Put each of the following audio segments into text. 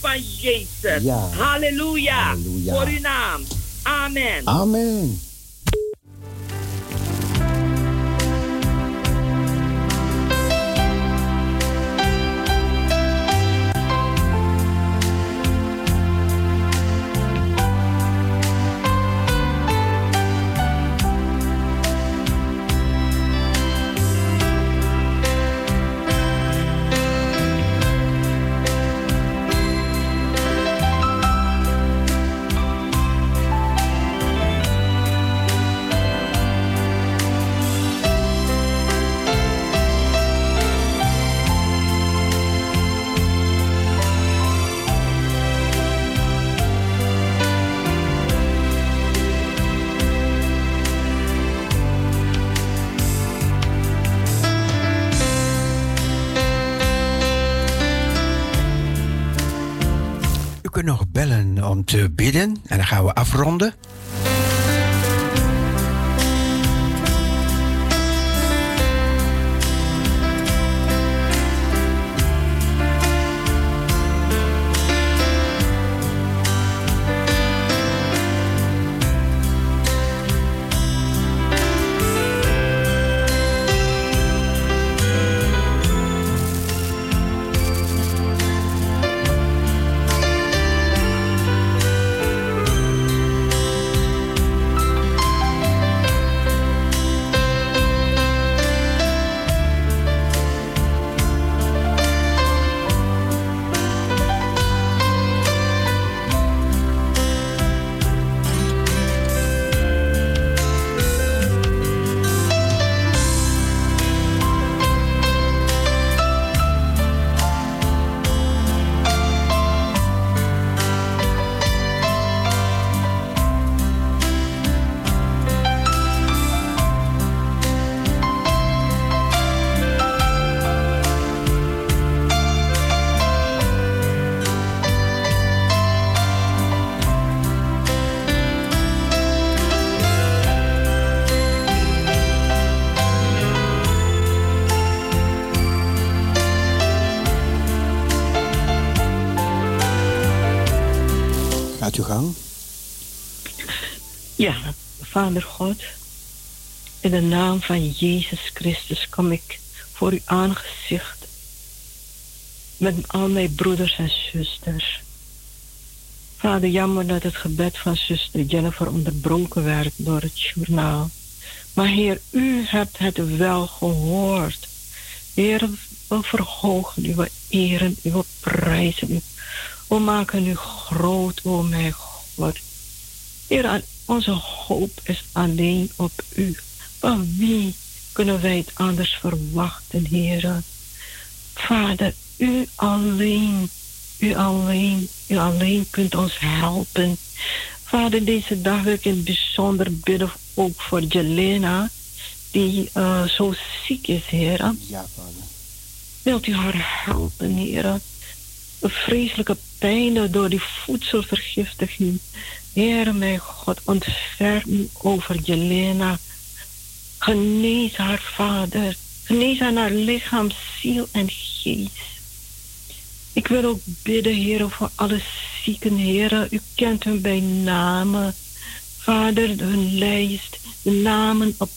van Jezus. Ja. Halleluja. Halleluja. Voor uw naam. Amen. Amen. Te bidden en dan gaan we afronden. In de naam van Jezus Christus kom ik voor uw aangezicht met al mijn broeders en zusters. Vader, jammer dat het gebed van zuster Jennifer onderbroken werd door het journaal. Maar Heer, u hebt het wel gehoord. Heer, we verhogen u, eren u, we prijzen u. We maken u groot, o mijn God. Heer, onze hoop is alleen op u. Van wie kunnen wij het anders verwachten, Heer? Vader, u alleen, u alleen, u alleen kunt ons helpen. Vader, deze dag wil ik in het bijzonder bidden ook voor Jelena, die uh, zo ziek is, Heer. Ja, vader. Wilt u haar helpen, Heer? De vreselijke pijnen door die voedselvergiftiging. Heer, mijn God, ontferm over Jelena. Genees haar, Vader. Genees haar naar lichaam, ziel en geest. Ik wil ook bidden, Heer, voor alle zieken, Heer. U kent hun bij namen. Vader, hun lijst, de namen op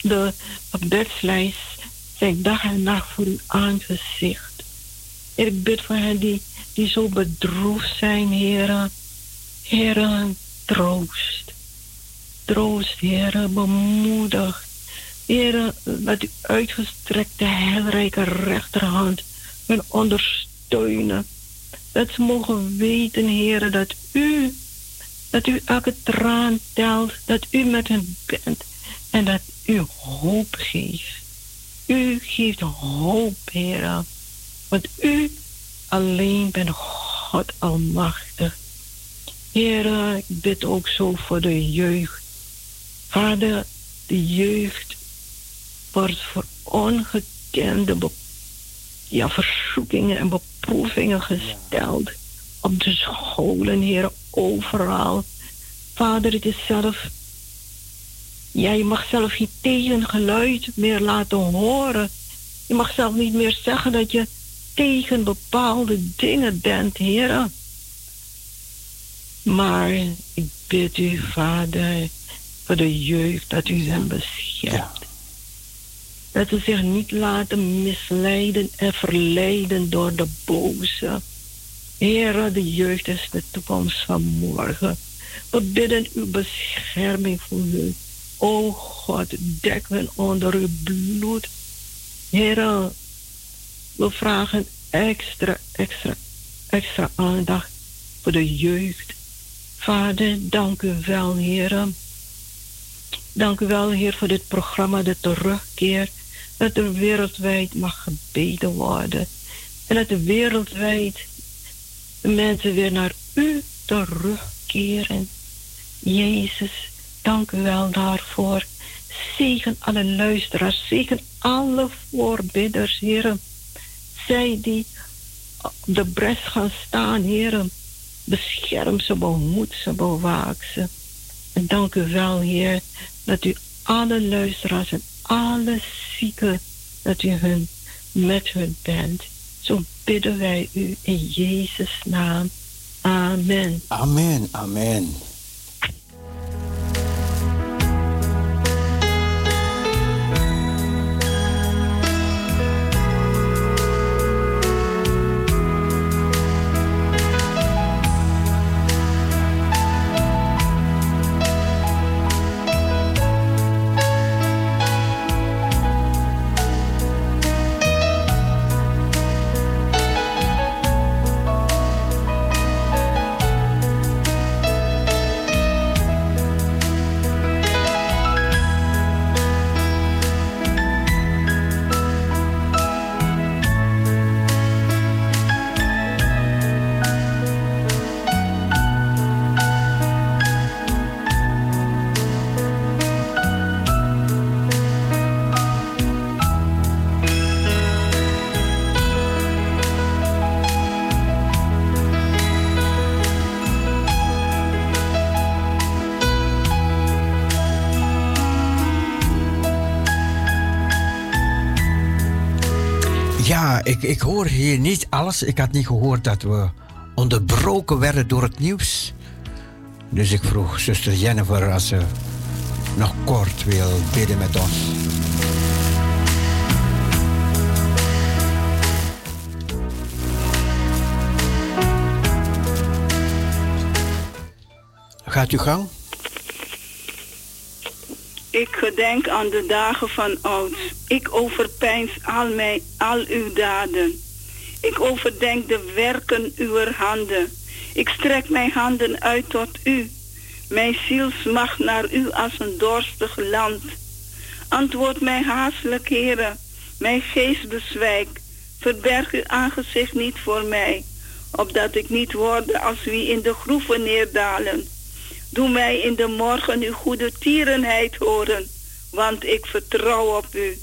de op bedslijst zijn dag en nacht voor uw aangezicht. Ik bid voor hen die, die zo bedroefd zijn, Heer. Heer, troost. Troost, Heer, bemoedig. Heer, met uw uitgestrekte, heilrijke rechterhand hun ondersteunen. Dat ze mogen weten, Heer, dat u, dat u elke traan telt, dat u met hen bent en dat u hoop geeft. U geeft hoop, Heer, want u alleen bent God Almachtig. Heer, ik bid ook zo voor de jeugd. Vader, de jeugd wordt voor ongekende ja, verzoekingen en beproevingen gesteld. Op de scholen, Heer, overal. Vader, het is zelf. Ja, je mag zelf geen tegengeluid meer laten horen. Je mag zelf niet meer zeggen dat je tegen bepaalde dingen bent, Heer. Maar ik bid u, Vader, voor de jeugd dat u hen beschermt. Dat ze zich niet laten misleiden en verleiden door de boze. Heer, de jeugd is de toekomst van morgen. We bidden uw bescherming voor u. O God, dek hen onder uw bloed. Heer, we vragen extra, extra, extra aandacht voor de jeugd. Vader, dank u wel, Heer. Dank u wel, Heer, voor dit programma, de terugkeer. Dat er wereldwijd mag gebeden worden. En dat er wereldwijd de mensen weer naar u terugkeren. Jezus, dank u wel daarvoor. Zegen alle luisteraars, zegen alle voorbidders, heren. Zij die op de bres gaan staan, heren. Bescherm ze, behoed ze, bewaak ze. En dank u wel, Heer, dat u alle luisteraars en alle zieken, dat u hun met hun bent. Zo bidden wij u in Jezus' naam. Amen. Amen, amen. Ik, ik hoor hier niet alles. Ik had niet gehoord dat we onderbroken werden door het nieuws. Dus ik vroeg zuster Jennifer als ze nog kort wil bidden met ons. Gaat u gang? Ik gedenk aan de dagen van ouds. Ik overpeins al, mijn, al uw daden. Ik overdenk de werken uw handen. Ik strek mijn handen uit tot u. Mijn ziel smacht naar u als een dorstig land. Antwoord mij haastelijk, heren. Mijn geest bezwijkt. Verberg uw aangezicht niet voor mij, opdat ik niet word als wie in de groeven neerdalen. Doe mij in de morgen uw goede tierenheid horen, want ik vertrouw op u.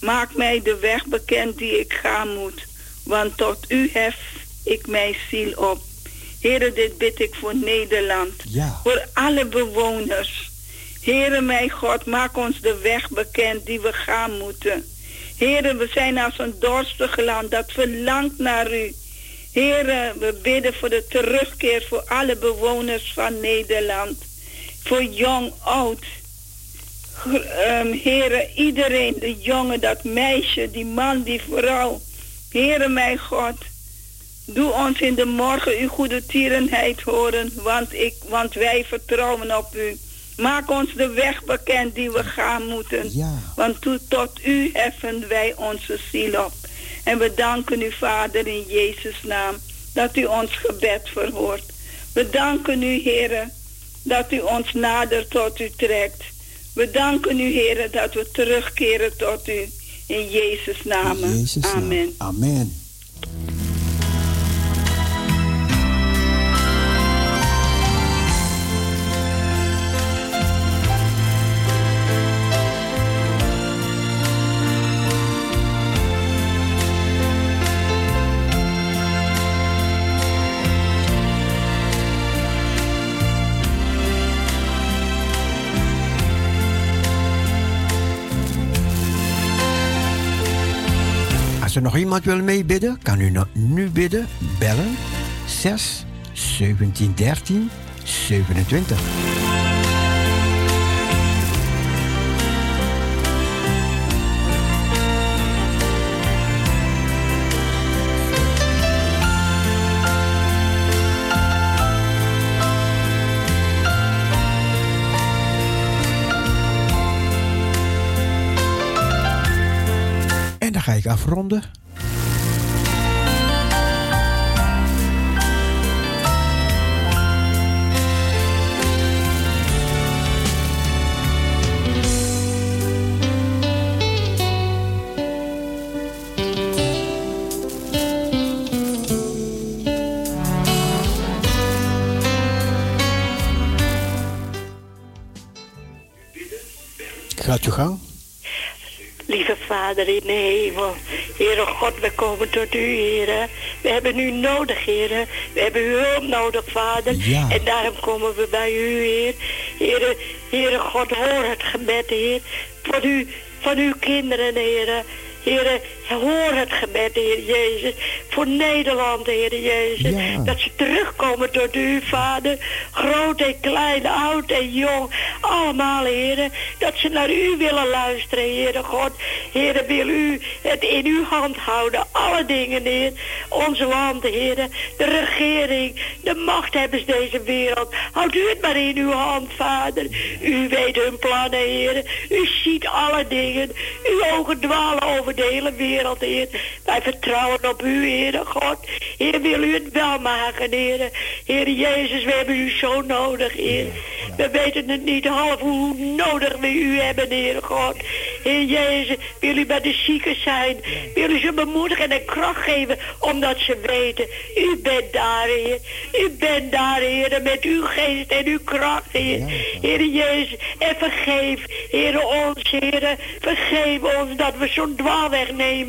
Maak mij de weg bekend die ik gaan moet, want tot u hef ik mijn ziel op. Heren, dit bid ik voor Nederland, ja. voor alle bewoners. Heren, mijn God, maak ons de weg bekend die we gaan moeten. Heren, we zijn als een dorstig land dat verlangt naar u. Heren, we bidden voor de terugkeer voor alle bewoners van Nederland. Voor jong, oud. Um, heren, iedereen, de jongen, dat meisje, die man, die vrouw. Heren, mijn God. Doe ons in de morgen uw goede tierenheid horen, want, ik, want wij vertrouwen op u. Maak ons de weg bekend die we gaan moeten. Ja. Want tot u heffen wij onze ziel op. En we danken u, Vader, in Jezus' naam, dat u ons gebed verhoort. We danken u, Heer, dat u ons nader tot u trekt. We danken u, Heer, dat we terugkeren tot u. In Jezus' naam. Amen. Amen. Nog iemand wil meebidden, kan u nu bidden. Bellen 6 17 13 27. Ga ik afronden. Gaat uw gang. Lieve Vader in de hemel, Heere God, we komen tot u, Heere. We hebben u nodig, Heere. We hebben uw hulp nodig, Vader. Ja. En daarom komen we bij u, Heer. Heere, Heere God, hoor het gebed, Heer. Van, u, van uw kinderen, Heere. Heere, hoor het gebed, Heer Jezus. Voor Nederland, Heer Jezus. Ja. Dat ze terugkomen tot u, Vader. Groot en klein, oud en jong. Allemaal, Heer. Dat ze naar u willen luisteren, Heere God. Heer, wil u het in uw hand houden. Alle dingen, Heer. Ons land, Heer. De regering, de machthebbers deze wereld. Houdt u het maar in uw hand, Vader. U weet hun plannen, Heer. U ziet alle dingen. Uw ogen dwalen over de hele wereld, Heer. Wij vertrouwen op u, Heer God. Heer, wil u het wel maken, Heer. Heer Jezus, we hebben u zo nodig, Heer. We weten het niet half hoe nodig we u hebben, Heer God. Heer Jezus, wil u bij de zieken zijn. Wil u ze bemoedigen en kracht geven, omdat ze weten, u bent daar, Heer. U bent daar, Heer, met uw geest en uw kracht, Heer. Heer Jezus, en vergeef, Heer, ons, Heer. Vergeef ons dat we zo'n dwaalweg nemen,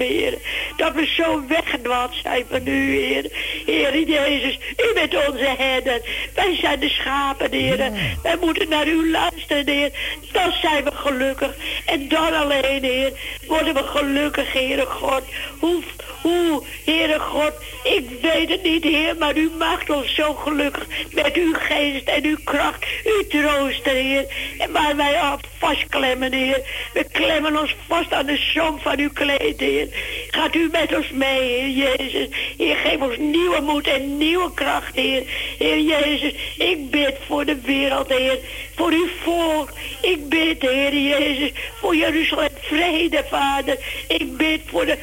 Dat we zo weggedwaald zijn van u, Heer. Heer Jezus, u bent onze herder. Wij zijn de schapen, Heer. Wij moeten naar u luisteren, Heer. Dan zijn we gelukkig. En dan alleen, Heer, worden we gelukkig, Heere God. Hoe, hoe, Heere God, ik weet het niet, Heer, maar u maakt ons zo gelukkig met uw geest en uw kracht, uw troosten, Heer. En waar wij af vastklemmen, Heer. We klemmen ons vast aan de som van uw kleed, Heer. Gaat u met ons mee, Heer Jezus. Heer, geef ons nieuwe moed en nieuwe kracht, Heer. Heer Jezus, ik bid voor de wereld, Heer. Voor uw volk. Ik bid, Heer Jezus, voor Jeruzalem vrede, Vader. Ik bid voor de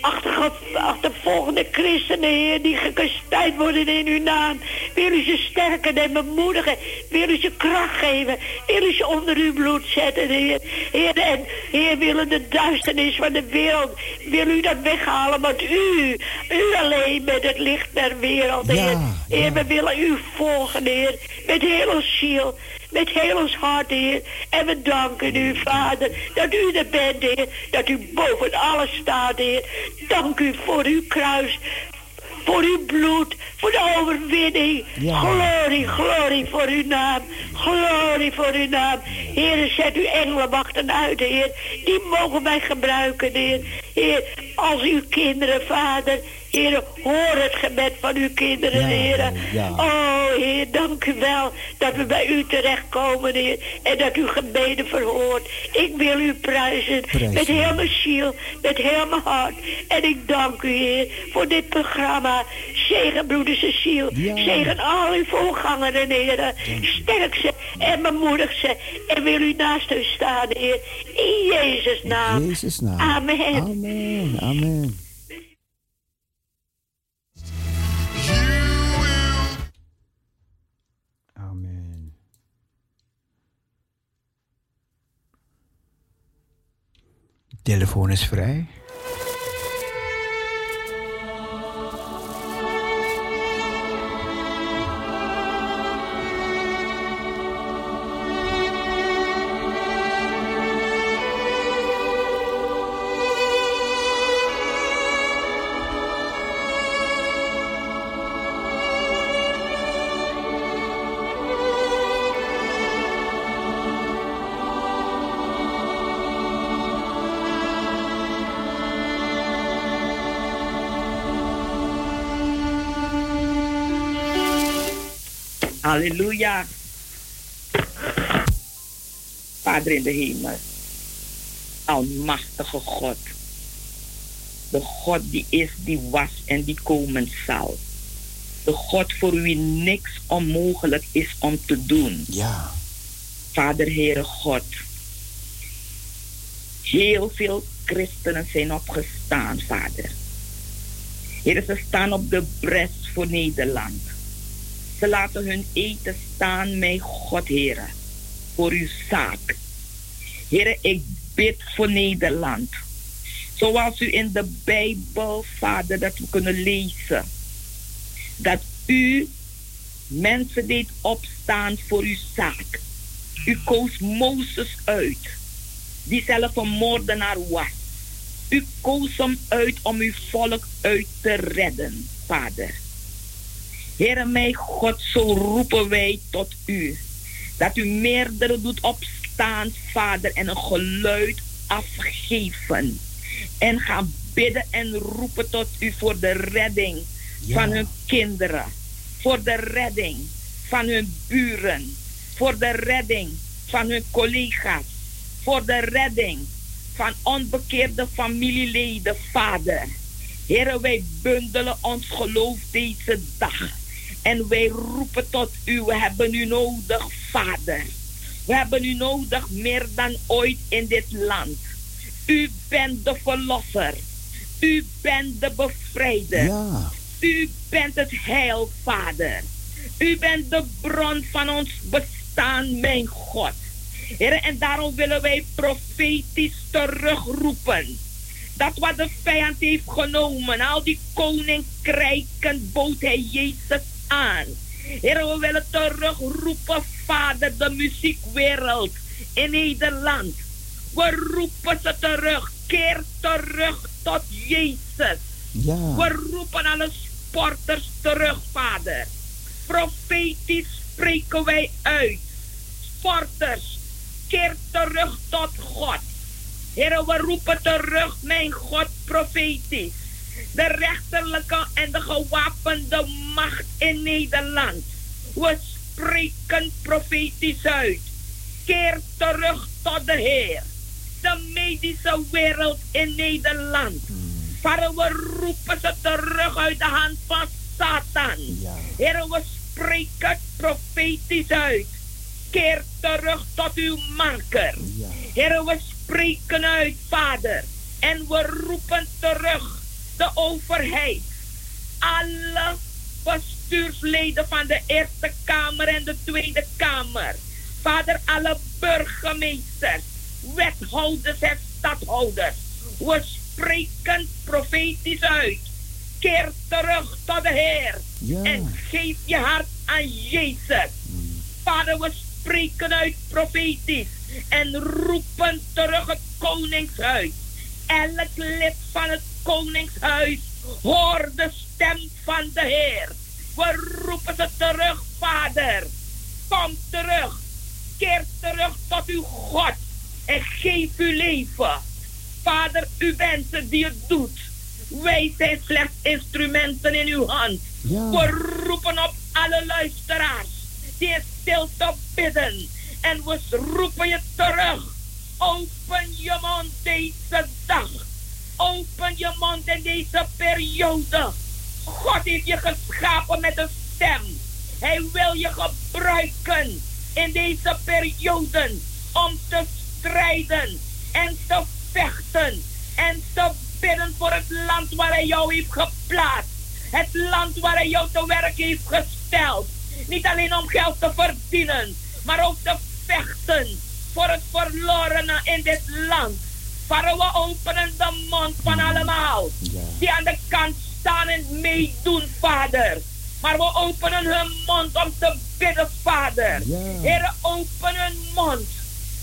achterge- achtervolgende christenen, Heer, die gekastijd worden in uw naam. Wil u ze sterken en bemoedigen. Wil u ze kracht geven. Wil u ze onder uw bloed zetten, Heer. Heer, en Heer, willen de duisternis van de wereld, wil u dat weghalen, want u, u alleen bent het licht der wereld, Heer. Ja, Heer, we willen u volgen, Heer, met heel ons ziel met heel ons hart, Heer. En we danken u, Vader, dat u er bent, Heer. Dat u boven alles staat, Heer. Dank u voor uw kruis. Voor uw bloed, voor de overwinning. Ja. Glorie, glorie voor uw naam. Glorie voor uw naam. Heer, zet uw engelenwachten uit, Heer. Die mogen wij gebruiken, Heer. Heer, als uw kinderen, Vader. Heer, hoor het gebed van uw kinderen, Ja, Heer. ja. Oh, Heer, dank u wel dat we bij u terechtkomen, Heer. En dat u gebeden verhoort. Ik wil u prijzen met heel mijn ziel, met heel mijn hart. En ik dank u, Heer, voor dit programma. Zegen, broeder Cecile. Ja. Zegen al uw voorgangeren, Heer. Sterk ze en bemoedig ze. En wil u naast u staan, Heer. In Jezus' naam. In Jezus' naam. Amen. Amen. Amen. Telefoon is vrij. Halleluja. Vader in de hemel. Almachtige God. De God die is, die was en die komen zal. De God voor wie niks onmogelijk is om te doen. Ja. Vader, Heere God. Heel veel christenen zijn opgestaan, Vader. Heer, ze staan op de bres voor Nederland. Ze laten hun eten staan, mijn God, Heer, voor uw zaak. Heer, ik bid voor Nederland. Zoals u in de Bijbel, Vader, dat we kunnen lezen. Dat u mensen deed opstaan voor uw zaak. U koos Mozes uit, die zelf een moordenaar was. U koos hem uit om uw volk uit te redden, Vader. Heere mijn God, zo roepen wij tot u. Dat u meerdere doet opstaan, Vader, en een geluid afgeven. En gaan bidden en roepen tot u voor de redding van hun kinderen. Voor de redding van hun buren. Voor de redding van hun collega's. Voor de redding van onbekeerde familieleden, Vader. Heren, wij bundelen ons geloof deze dag. En wij roepen tot u, we hebben u nodig, Vader. We hebben u nodig meer dan ooit in dit land. U bent de verlosser. U bent de bevrijder. Ja. U bent het heil, Vader. U bent de bron van ons bestaan, mijn God. En daarom willen wij profetisch terugroepen. Dat wat de vijand heeft genomen, al die koninkrijken bood hij Jezus aan. Heren, we willen terugroepen, Vader, de muziekwereld in Nederland. We roepen ze terug. Keer terug tot Jezus. Ja. We roepen alle sporters terug, Vader. Profetisch spreken wij uit. Sporters, keer terug tot God. Heren, we roepen terug, mijn God, profetisch. De rechterlijke en de gewapende macht in Nederland. We spreken profetisch uit. Keer terug tot de Heer. De medische wereld in Nederland. Vader, we roepen ze terug uit de hand van Satan. Ja. Heer, we spreken profetisch uit. Keer terug tot uw maker. Ja. Heer, we spreken uit, Vader. En we roepen terug de overheid. Alle bestuursleden van de Eerste Kamer en de Tweede Kamer. Vader, alle burgemeesters, wethouders en stadhouders. We spreken profetisch uit. Keer terug tot de Heer. Ja. En geef je hart aan Jezus. Vader, we spreken uit profetisch. En roepen terug het koningshuis. Elk lid van het koningshuis hoor de stem van de Heer. We roepen ze terug, Vader. Kom terug. Keer terug tot uw God. En geef uw leven. Vader, u bent het die het doet. Wij zijn slechts instrumenten in uw hand. Ja. We roepen op alle luisteraars die in stilte bidden. En we roepen je terug. Open je mond deze dag. Open je mond in deze periode. God heeft je geschapen met een stem. Hij wil je gebruiken in deze periode om te strijden en te vechten en te bidden voor het land waar hij jou heeft geplaatst. Het land waar hij jou te werk heeft gesteld. Niet alleen om geld te verdienen, maar ook te vechten voor het verlorene in dit land. Vader, we openen de mond van allemaal die aan de kant staan en meedoen, Vader. Maar we openen hun mond om te bidden, Vader. Heer, open hun mond.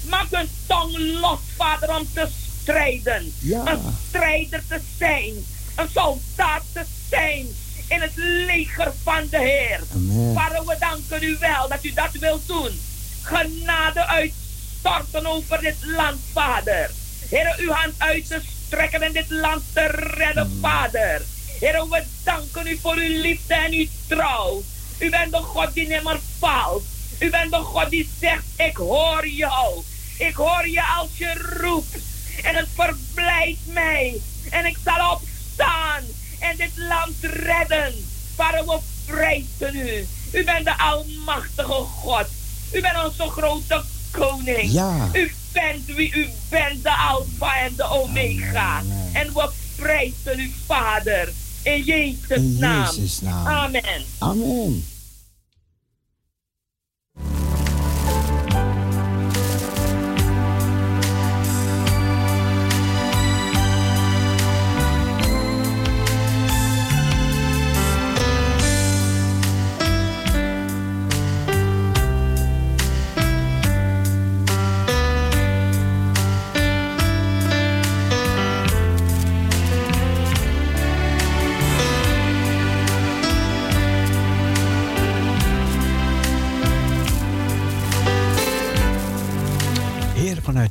Maak hun tong los, Vader, om te strijden. Een strijder te zijn. Een soldaat te zijn in het leger van de Heer. Amen. Vader, we danken u wel dat u dat wilt doen. Genade uitstorten over dit land, Vader. Heer, uw hand uit te strekken en dit land te redden, Vader. Heer, we danken u voor uw liefde en uw trouw. U bent de God die nimmer faalt. U bent de God die zegt, ik hoor jou. Ik hoor je als je roept. En het verblijft mij. En ik zal opstaan en dit land redden. Vader, we prijzen u. U bent de almachtige God. U bent onze grote koning. Ja. U bent wie u bent, de Alpha en de Omega. En we prijzen u, Vader. In Jezus' In naam. Jezus' naam. Amen. Amen.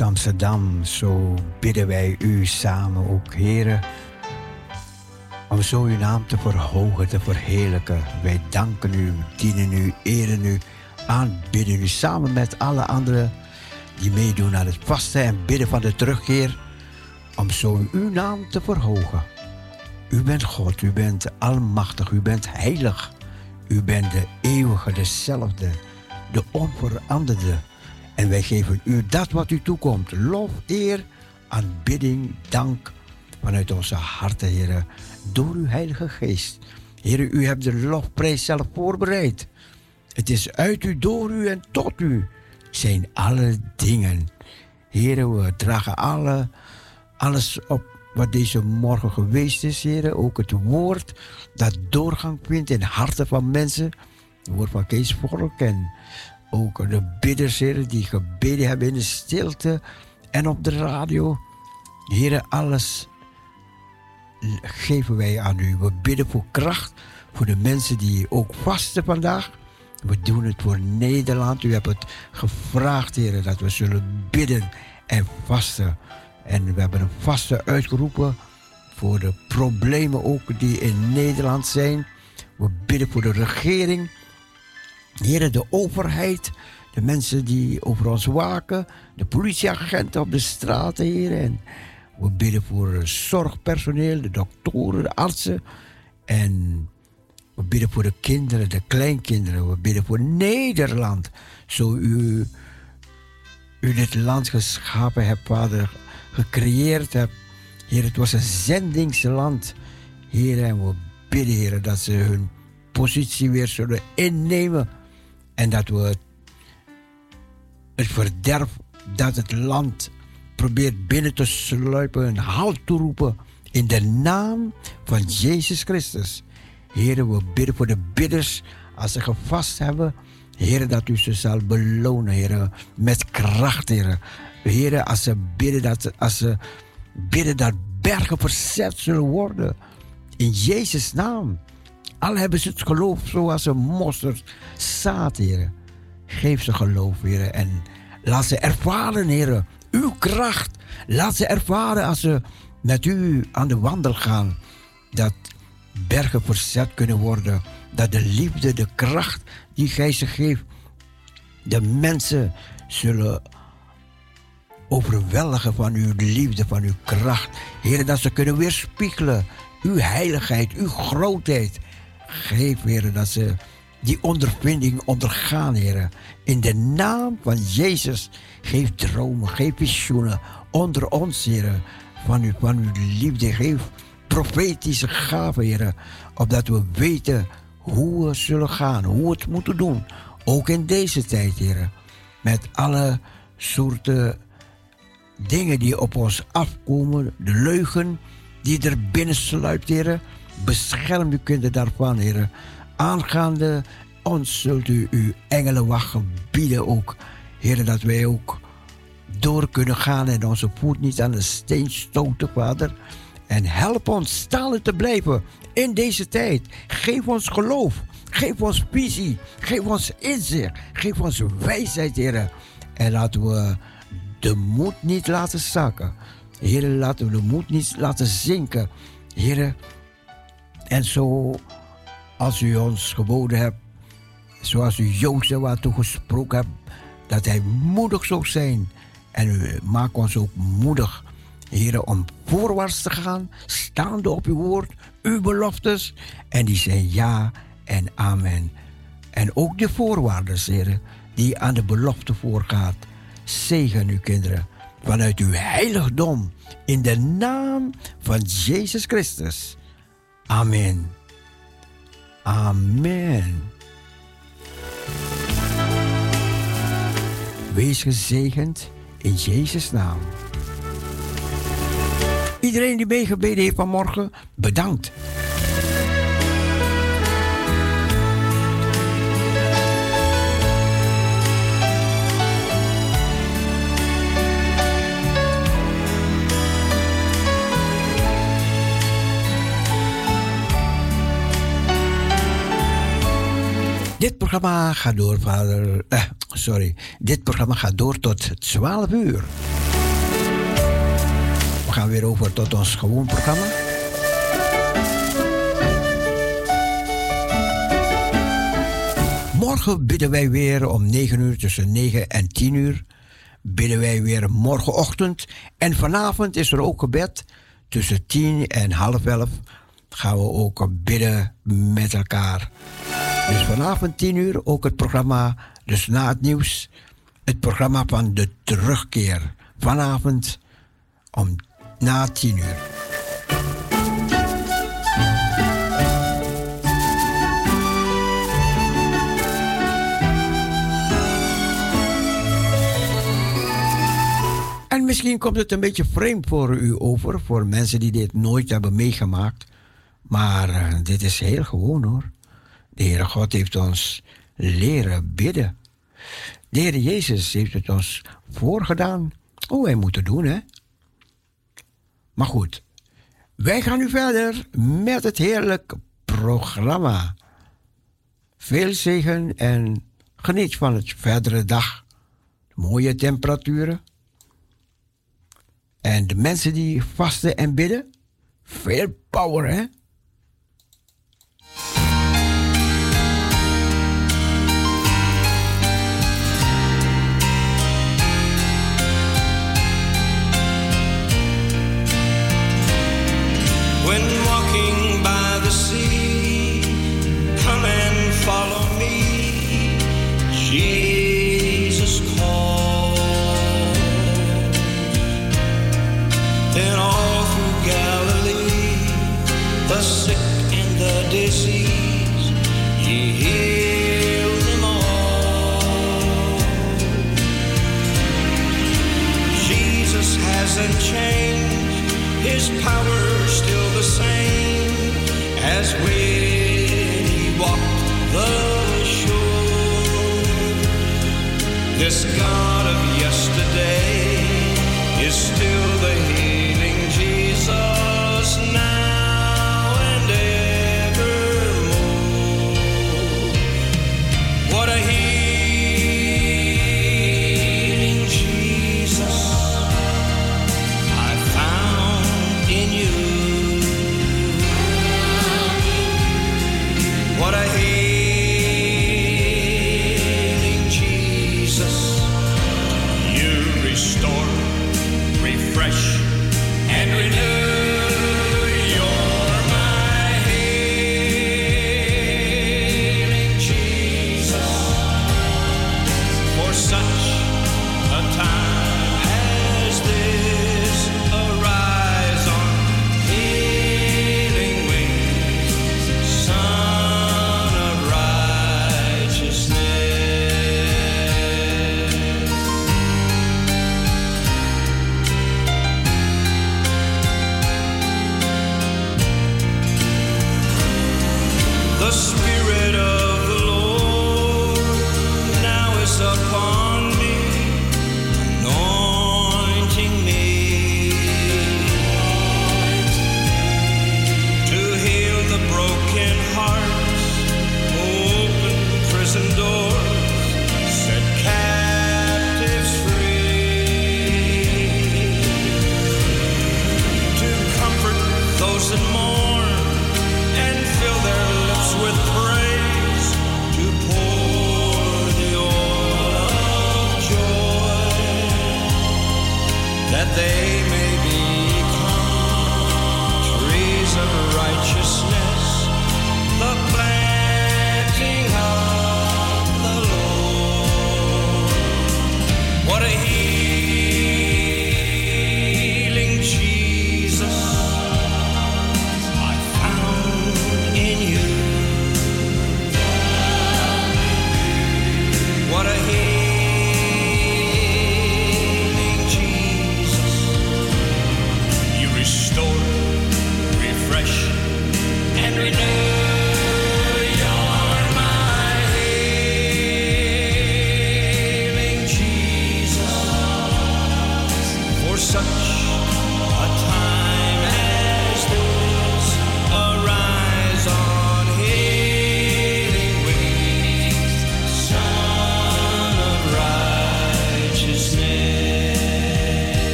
Amsterdam, zo bidden wij u samen ook, heren, om zo uw naam te verhogen, te verheerlijken. Wij danken u, dienen u, eren u, aanbidden u samen met alle anderen die meedoen aan het vasten en bidden van de terugkeer, om zo uw naam te verhogen. U bent God, u bent almachtig, u bent heilig. U bent de eeuwige, dezelfde, de onveranderde. En wij geven u dat wat u toekomt. Lof, eer, aanbidding, dank vanuit onze harten, heren. Door uw Heilige Geest. Heren, u hebt de lofprijs zelf voorbereid. Het is uit u, door u en tot u zijn alle dingen. Heren, we dragen alle, alles op wat deze morgen geweest is, heren. Ook het woord dat doorgang vindt in harten van mensen. Het woord van Kees Volk en ook de bidders, heren, die gebeden hebben in de stilte en op de radio. Heren, alles geven wij aan u. We bidden voor kracht voor de mensen die ook vasten vandaag. We doen het voor Nederland. U hebt het gevraagd, heren, dat we zullen bidden en vasten. En we hebben een vaste uitgeroepen voor de problemen ook die in Nederland zijn. We bidden voor de regering. Heren, de overheid, de mensen die over ons waken, de politieagenten op de straten, heren. En we bidden voor zorgpersoneel, de doktoren, de artsen. En we bidden voor de kinderen, de kleinkinderen. We bidden voor Nederland. Zo u, u dit land geschapen hebt, Vader, gecreëerd hebt. Heer, het was een zendingsland. Heer, en we bidden, Heer, dat ze hun positie weer zullen innemen. En dat we het, verderf dat het land probeert binnen te sluipen, een halt toeroepen. In de naam van Jezus Christus. Heer, we bidden voor de bidders als ze gevast hebben. Heer, dat u ze zal belonen, Heer, met kracht, Heer. Heer, als ze bidden dat, als ze bidden dat bergen verzet zullen worden. In Jezus' naam. Al hebben ze het geloof zoals een mosterdzaad, Heer. Geef ze geloof, Heer. En laat ze ervaren, Heer, uw kracht. Laat ze ervaren als ze met u aan de wandel gaan. Dat bergen verzet kunnen worden. Dat de liefde, de kracht die gij ze geeft, de mensen zullen overweldigen van uw liefde, van uw kracht. Heer, dat ze kunnen weerspiegelen uw heiligheid, uw grootheid. Geef, Heer, dat ze die ondervinding ondergaan, Heer. In de naam van Jezus, geef dromen, geef visioenen onder ons, Heer. Van, u, van uw liefde, geef profetische gaven, Heer. Opdat we weten hoe we zullen gaan, hoe we het moeten doen. Ook in deze tijd, Heer. Met alle soorten dingen die op ons afkomen, de leugen die er binnen sluipt. Bescherm uw kinderen daarvan, Heer. Aangaande ons zult u uw engelenwacht gebieden ook, Heer, dat wij ook door kunnen gaan en onze voet niet aan de steen stoten, Vader. En help ons stalen te blijven in deze tijd. Geef ons geloof. Geef ons visie. Geef ons inzicht. Geef ons wijsheid, Heer. En laten we de moed niet laten zakken. Heer, laten we de moed niet laten zinken. Heer, en zo als u ons geboden hebt zoals u Jozef wat toegesproken hebt, dat hij moedig zou zijn. En u maakt ons ook moedig, heren, om voorwaarts te gaan, staande op uw woord, uw beloftes. En die zijn ja en amen. En ook de voorwaarden, heren, die aan de belofte voorgaat. Zegen uw kinderen vanuit uw heiligdom in de naam van Jezus Christus. Amen. Amen. Wees gezegend in Jezus' naam. Iedereen die meegebeden heeft vanmorgen, bedankt. Dit programma gaat door, vader. Eh, sorry. Dit programma gaat door tot 12 uur. We gaan weer over tot ons gewoon programma. Morgen bidden wij weer om 9 uur, tussen 9 en 10 uur. Bidden wij weer morgenochtend. En vanavond is er ook gebed. Tussen 10 en half 11 gaan we ook bidden met elkaar. Dus vanavond 10 uur ook het programma, dus na het nieuws, het programma van de terugkeer. Vanavond om na 10 uur. En misschien komt het een beetje vreemd voor u over, voor mensen die dit nooit hebben meegemaakt. Maar uh, dit is heel gewoon hoor. De Heere God heeft ons leren bidden. De Heer Jezus heeft het ons voorgedaan hoe wij moeten doen, hè? Maar goed, wij gaan nu verder met het heerlijk programma. Veel zegen en geniet van het verdere dag. Mooie temperaturen. En de mensen die vasten en bidden, veel power, hè? Walking by the sea, come and follow me. Jesus called. Then all through Galilee, the sick and the disease, He healed them all. Jesus hasn't changed. His power's still the same as when he walked the shore. This God of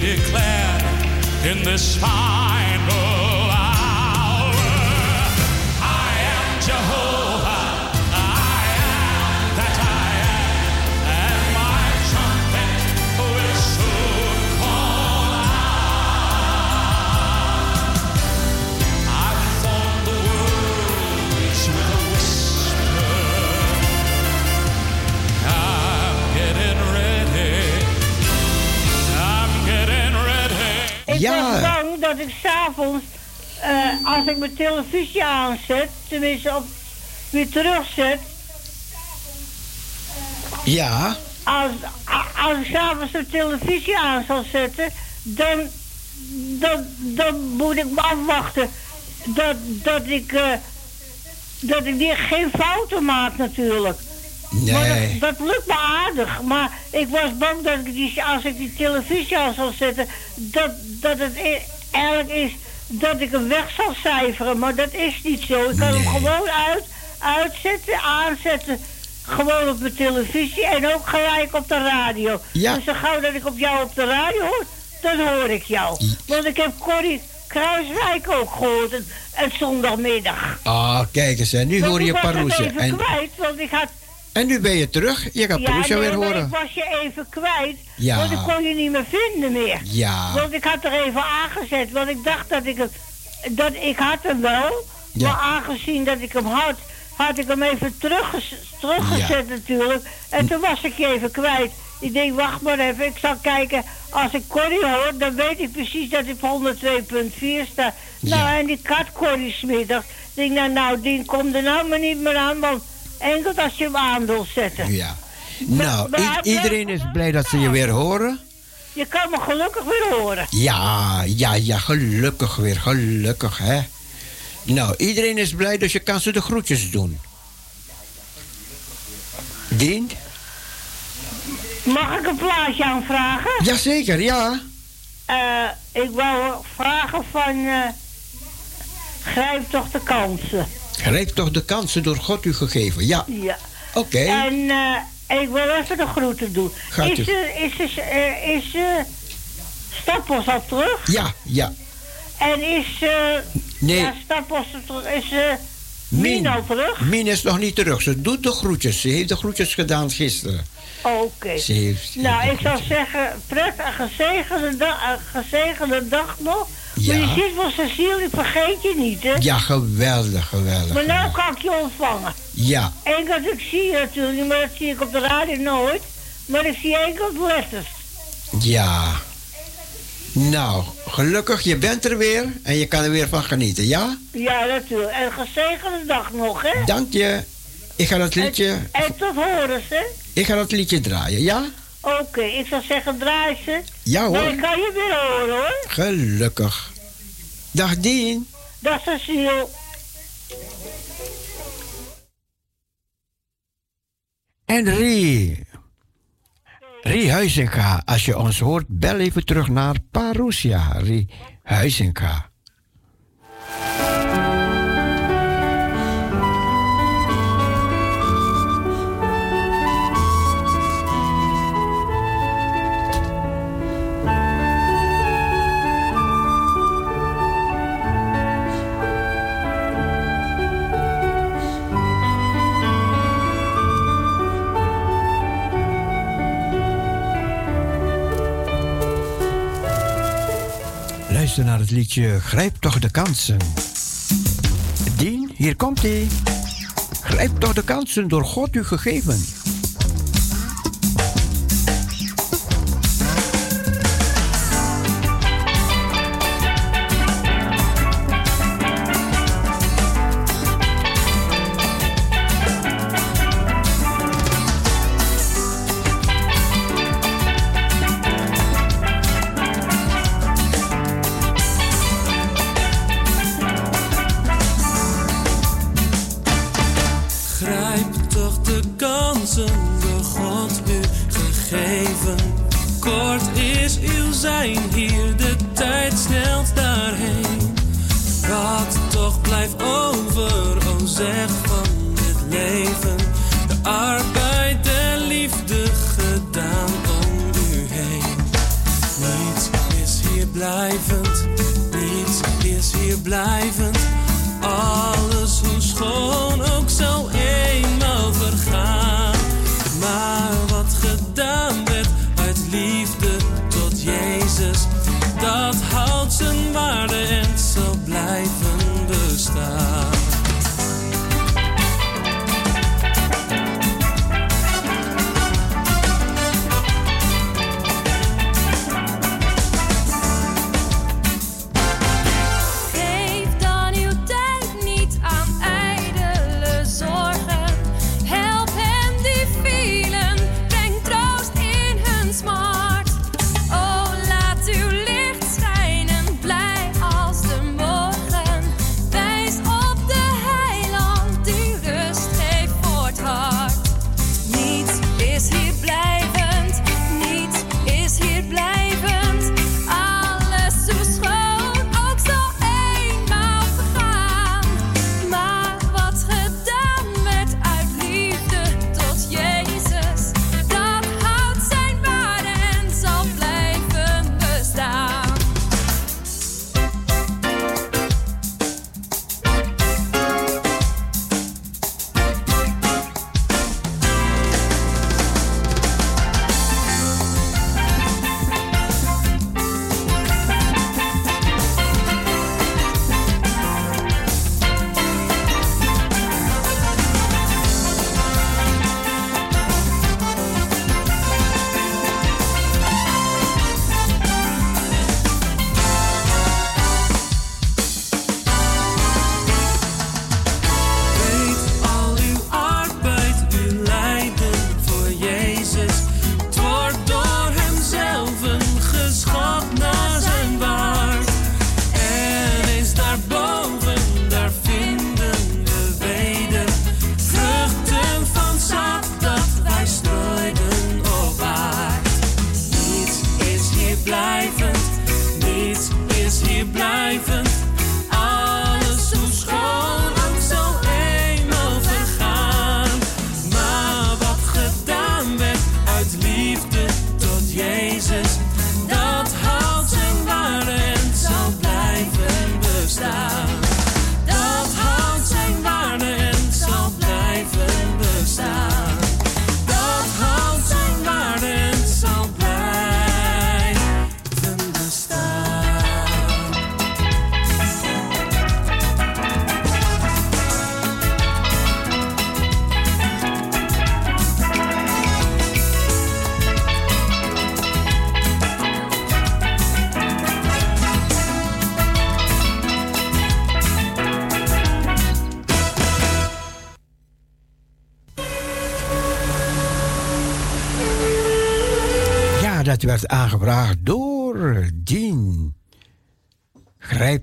declared in this final dat ik s'avonds, eh als ik mijn televisie aanzet, tenminste op, weer terugzet, Ja, als, als ik s'avonds de televisie aan zal zetten, dan, dan, dan moet ik me afwachten dat, dat ik, eh, dat ik die, geen fouten maak natuurlijk. Maar nee. dat, dat lukt me aardig. Maar ik was bang dat ik die, als ik die televisie aan zal zetten, dat, dat het e- eigenlijk is dat ik hem weg zal cijferen. Maar dat is niet zo. Ik kan hem gewoon uit, uitzetten, aanzetten. Gewoon op mijn televisie en ook gelijk op de radio. Ja. Dus zo gauw dat ik op jou op de radio hoor, dan hoor ik jou. Want ik heb Corrie Kruiswijk ook gehoord, het zondagmiddag. Ah, kijk eens, hè. nu Maar hoor je ik was het Paroesje. even En, kwijt, want ik had en nu ben je terug. Je gaat nee, weer horen. ik was je even kwijt. Ja. Want ik kon je niet meer vinden meer. Ja. Want ik had er even aangezet. Want ik dacht dat ik het... Dat ik had hem wel. Ja. Maar aangezien dat ik hem had... Had ik hem even terugges, teruggezet natuurlijk. En toen was ik je even kwijt. Ik denk, wacht maar even. Ik zal kijken. Als ik Corrie hoor, dan weet ik precies dat ik op 102.4 sta. Nou, Ja. en die kat Corrie smiddags. Ik denk, nou, nou, die komt er nou maar niet meer aan. Want enkel als je hem aan wil zetten. Ja. Nou, maar- iedereen is blij dat ze je weer horen. Je kan me gelukkig weer horen. Ja, ja, ja, gelukkig weer, gelukkig, hè. Nou, iedereen is blij, dus je kan ze de groetjes doen. Dien? Mag ik een plaatje aanvragen? Jazeker, ja. Eh, ik wou vragen van... eh, grijp toch de kansen. Grijp toch de kansen door God u gegeven. Ja, Ja. oké. En eh, ik wil even de groeten doen. Gaat u. is eh, is, is, eh, is eh, Stappels al terug? Ja, ja. En is... eh Nee. Ja, Stappels er terug. Is Min. Min al terug? Min is nog niet terug. Ze doet de groetjes. Ze heeft de groetjes gedaan gisteren. Oké. Ze heeft... Nou, ik zou zeggen, prettig, een gezegende, dag, een gezegende dag nog. Ja. Maar je ziet wel, Cecile, ik vergeet je niet, hè? Ja, geweldig, geweldig. Maar nou kan ik je ontvangen. Ja, Enkel, ik zie je natuurlijk niet, maar dat zie ik op de radio nooit. Maar ik zie enkel de letters. ja. Nou, gelukkig, je bent er weer en je kan er weer van genieten, ja? Ja, natuurlijk. En gezegende dag nog, hè? Dank je. Ik ga dat liedje, En, en tot horen, hè? ik ga dat liedje draaien, ja? Oké, ik zou zeggen, draai ze. Ja Maar hoor, ik kan je weer horen, hoor. gelukkig. Dag Dien. Dag, Cecile. En Rie. Rie Huizinga, als je ons hoort, bel even terug naar Parousia. Rie Huizinga. Het liedje Grijp toch de kansen. Dien, hier komt ie. Grijp toch de kansen door God u gegeven.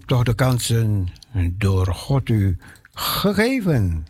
Toch de kansen door God u gegeven.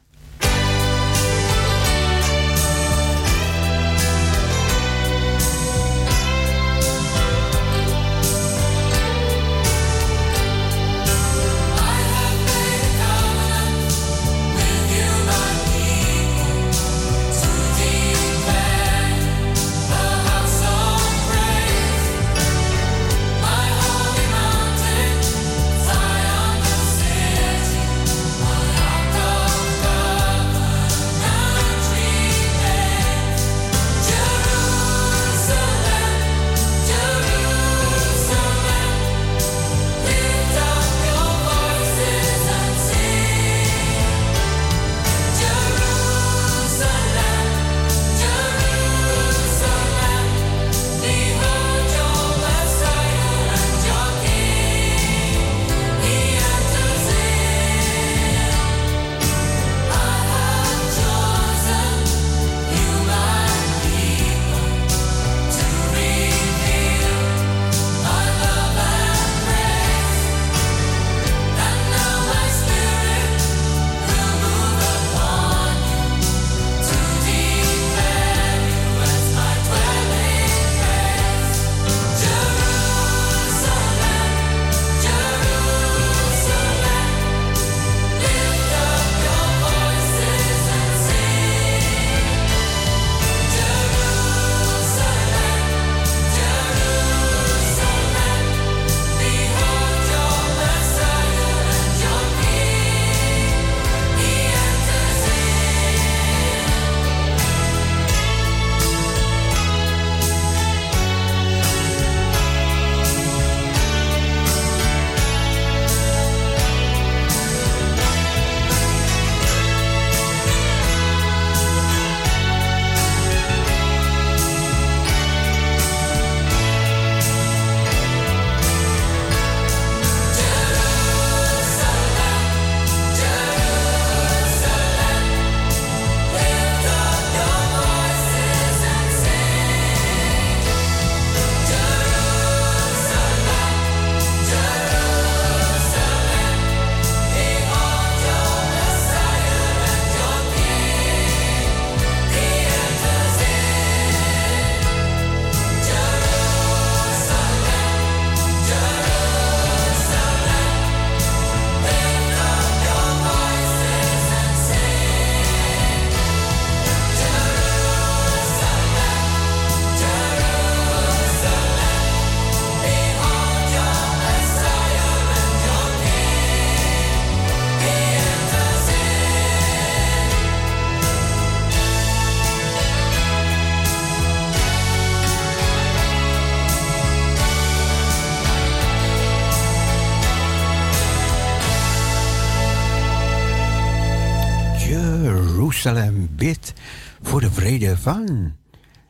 Van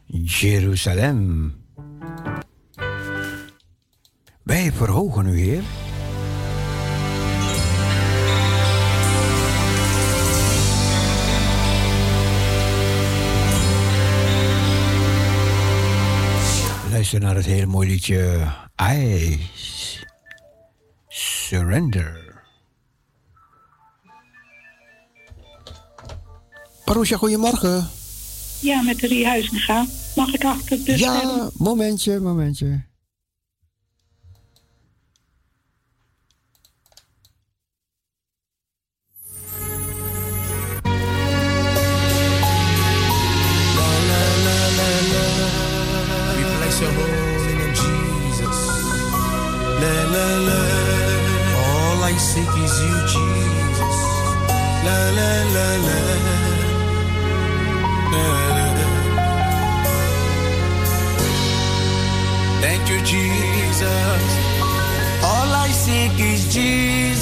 Jeruzalem. Wij verhogen u, Heer. Luister naar het hele mooie liedje I Surrender. Paroesja, goedemorgen. Ja, met de Riehuizen gaan. Mag ik achter de Ja, momentje, momentje.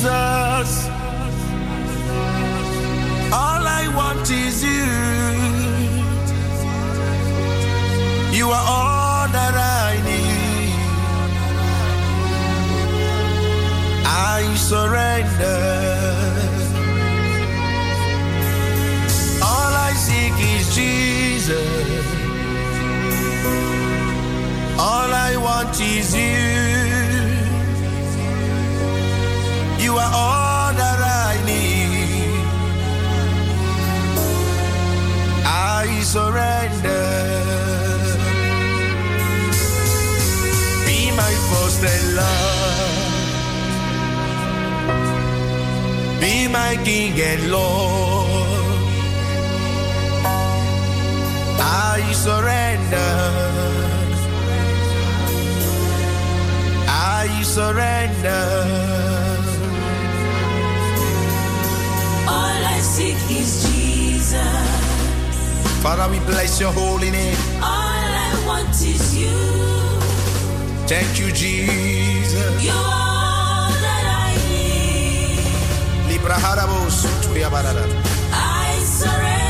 Jesus. All I want is you. You are all that I need. I surrender. All I seek is Jesus. All I want is you. Are all that I need. I surrender. Be my first and love. Be my King and Lord. I surrender. I surrender. All I seek is Jesus. Father, we bless your holy name. All I want is you. Thank you, Jesus. You're all that I need. Libra harabos, tuya barada. I surrender.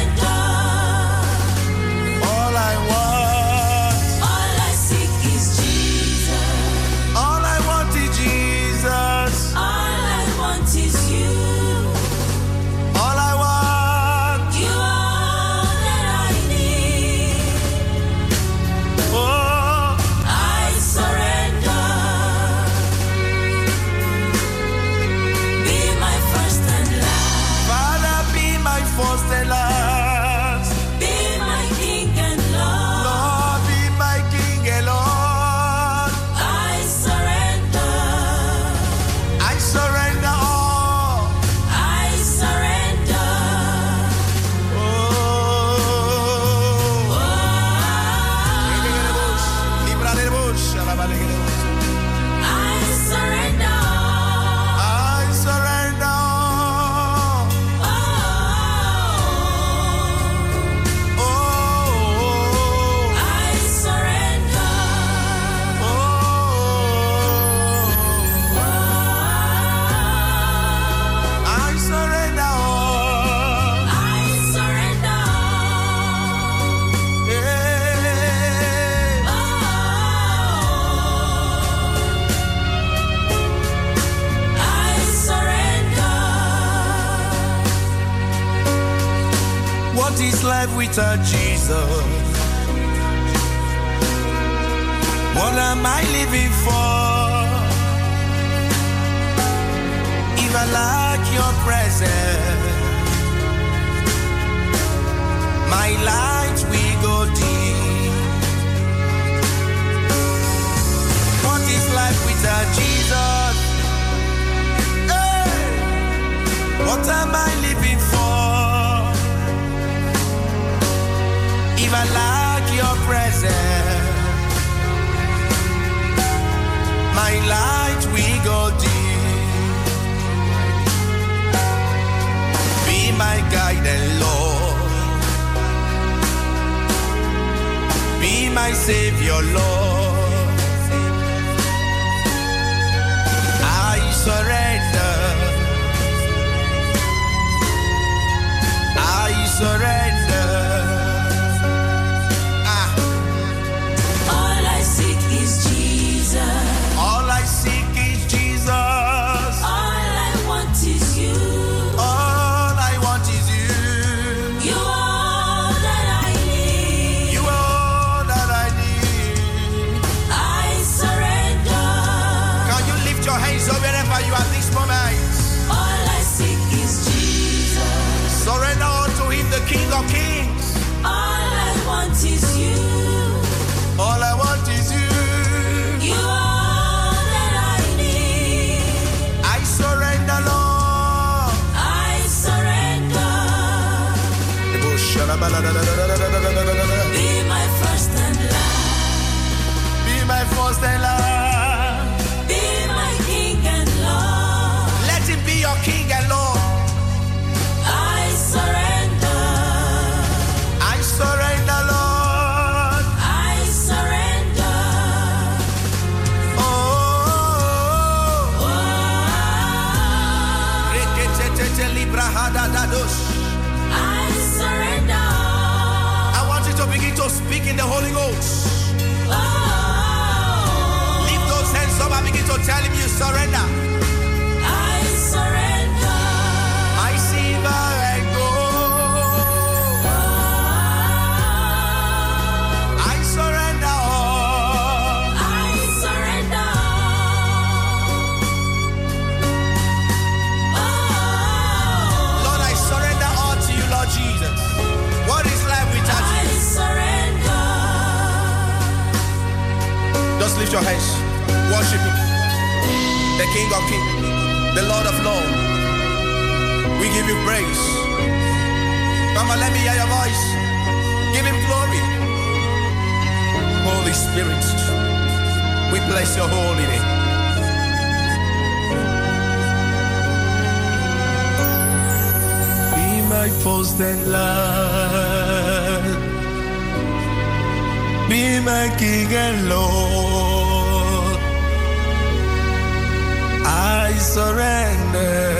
Tell him you surrender. King of Kings. The Lord of Lords. We give you praise. On, let me hear your voice. Give him glory. Holy Spirit. We bless your holy name. Be my post and light. Be my King and Lord. Surrender.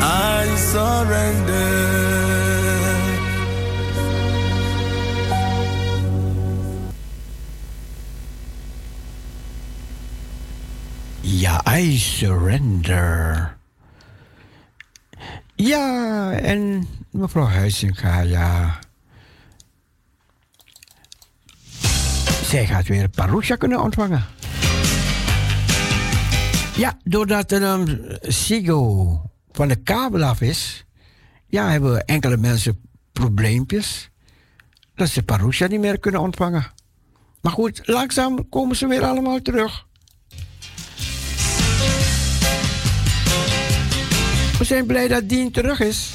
I surrender. Ja, I surrender. Ja, en mevrouw Huizinga, ja. Zij gaat weer Parusha kunnen ontvangen. Ja, doordat er een Sigo van de kabel af is, ja, hebben enkele mensen probleempjes. Dat ze Parusha niet meer kunnen ontvangen. Maar goed, langzaam komen ze weer allemaal terug. We zijn blij dat Dien terug is.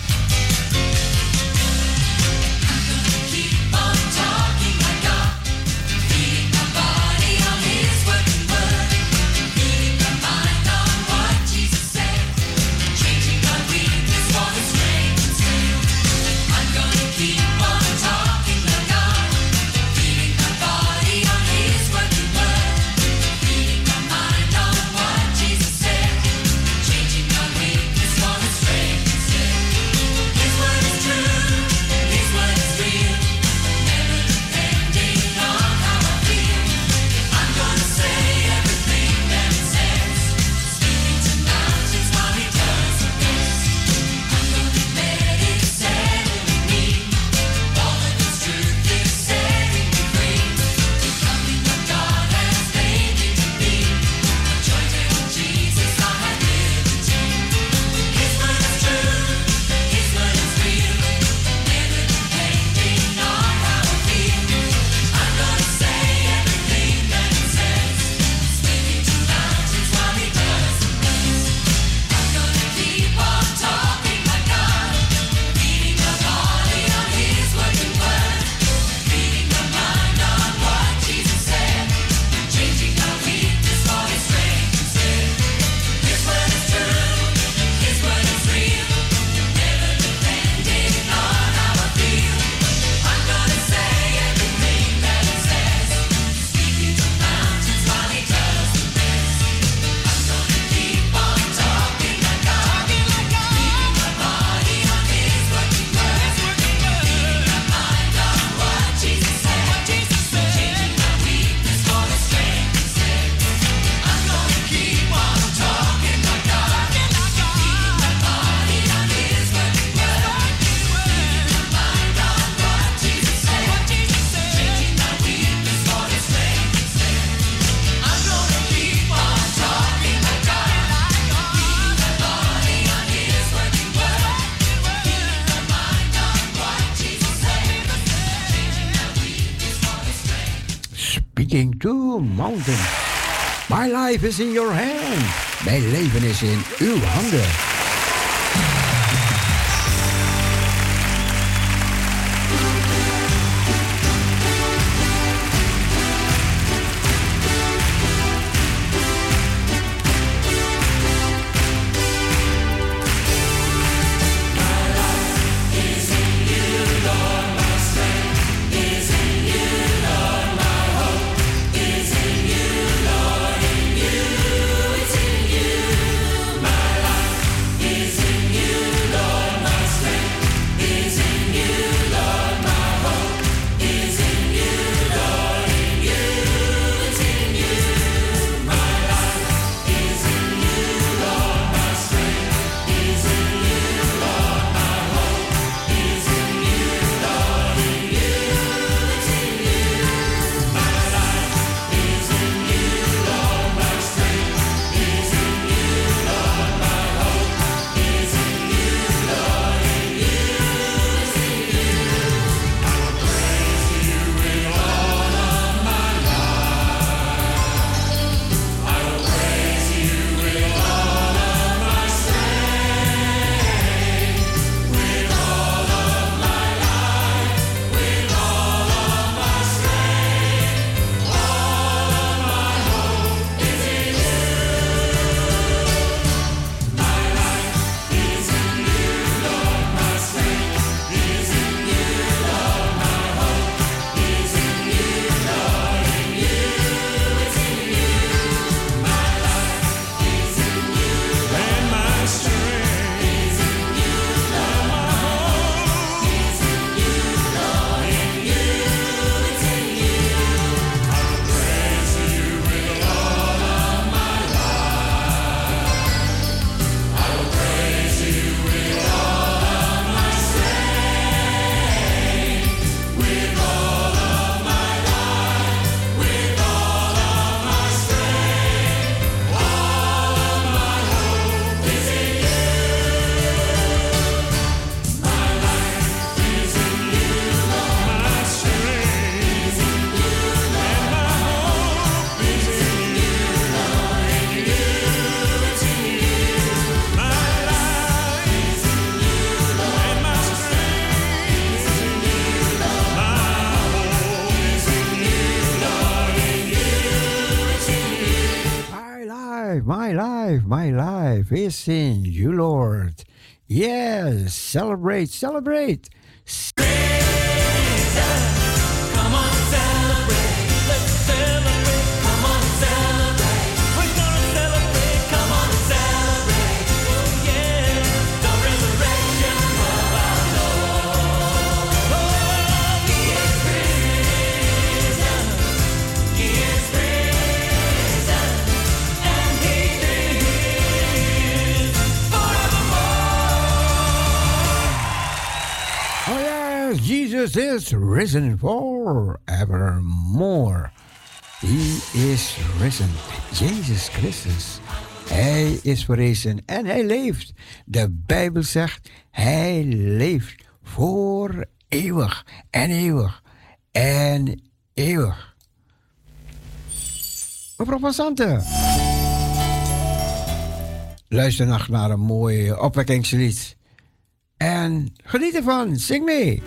Mountain. My life is in your hand. Mijn leven is in uw handen. celebrate. is risen forevermore. He is risen. Jezus Christus. Hij is verrezen en hij leeft. De Bijbel zegt, hij leeft voor eeuwig en eeuwig en eeuwig. Mevrouw Passante. Luister nog naar een mooi opwekkingslied. En geniet ervan. Zing mee.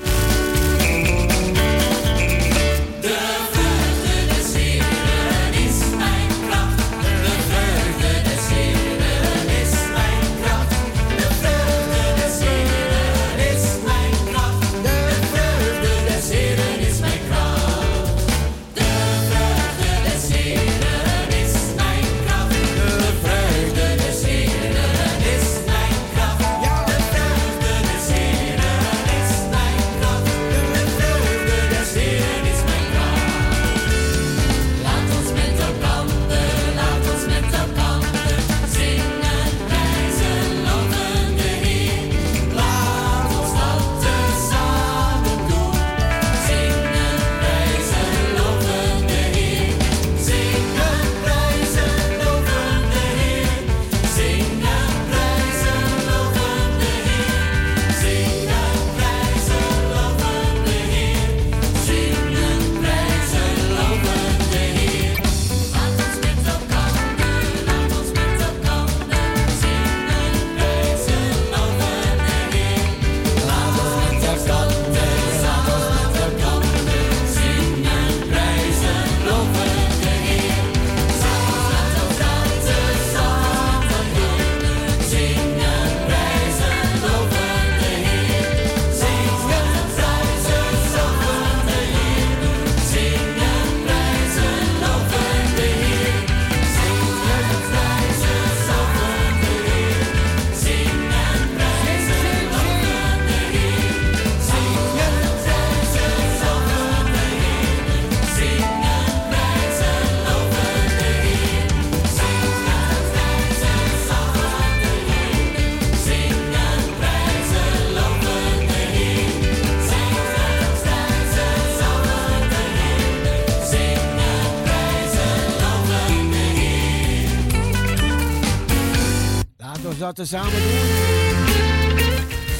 Samen doen.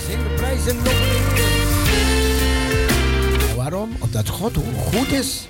Zing de prijzen nog. Waarom? Omdat God goed is.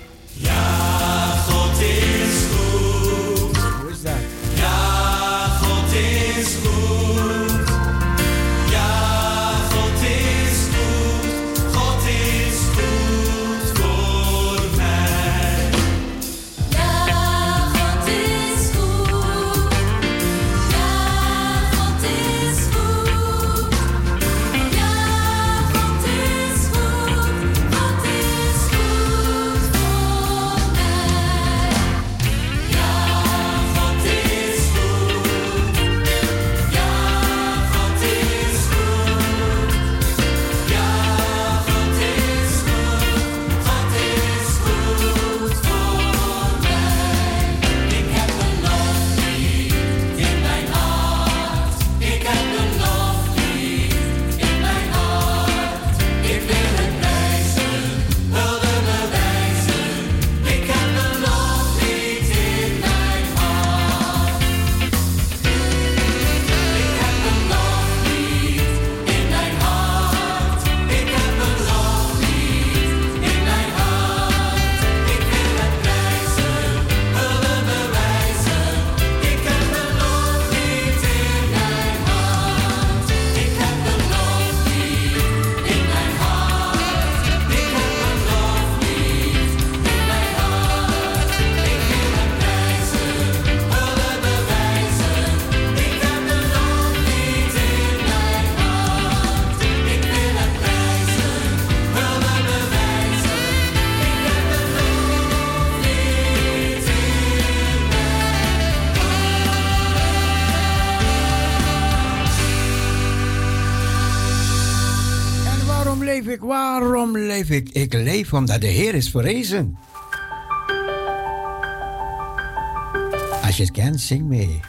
ik. Leef omdat de Heer is verrezen. Als je het kent, zing mee.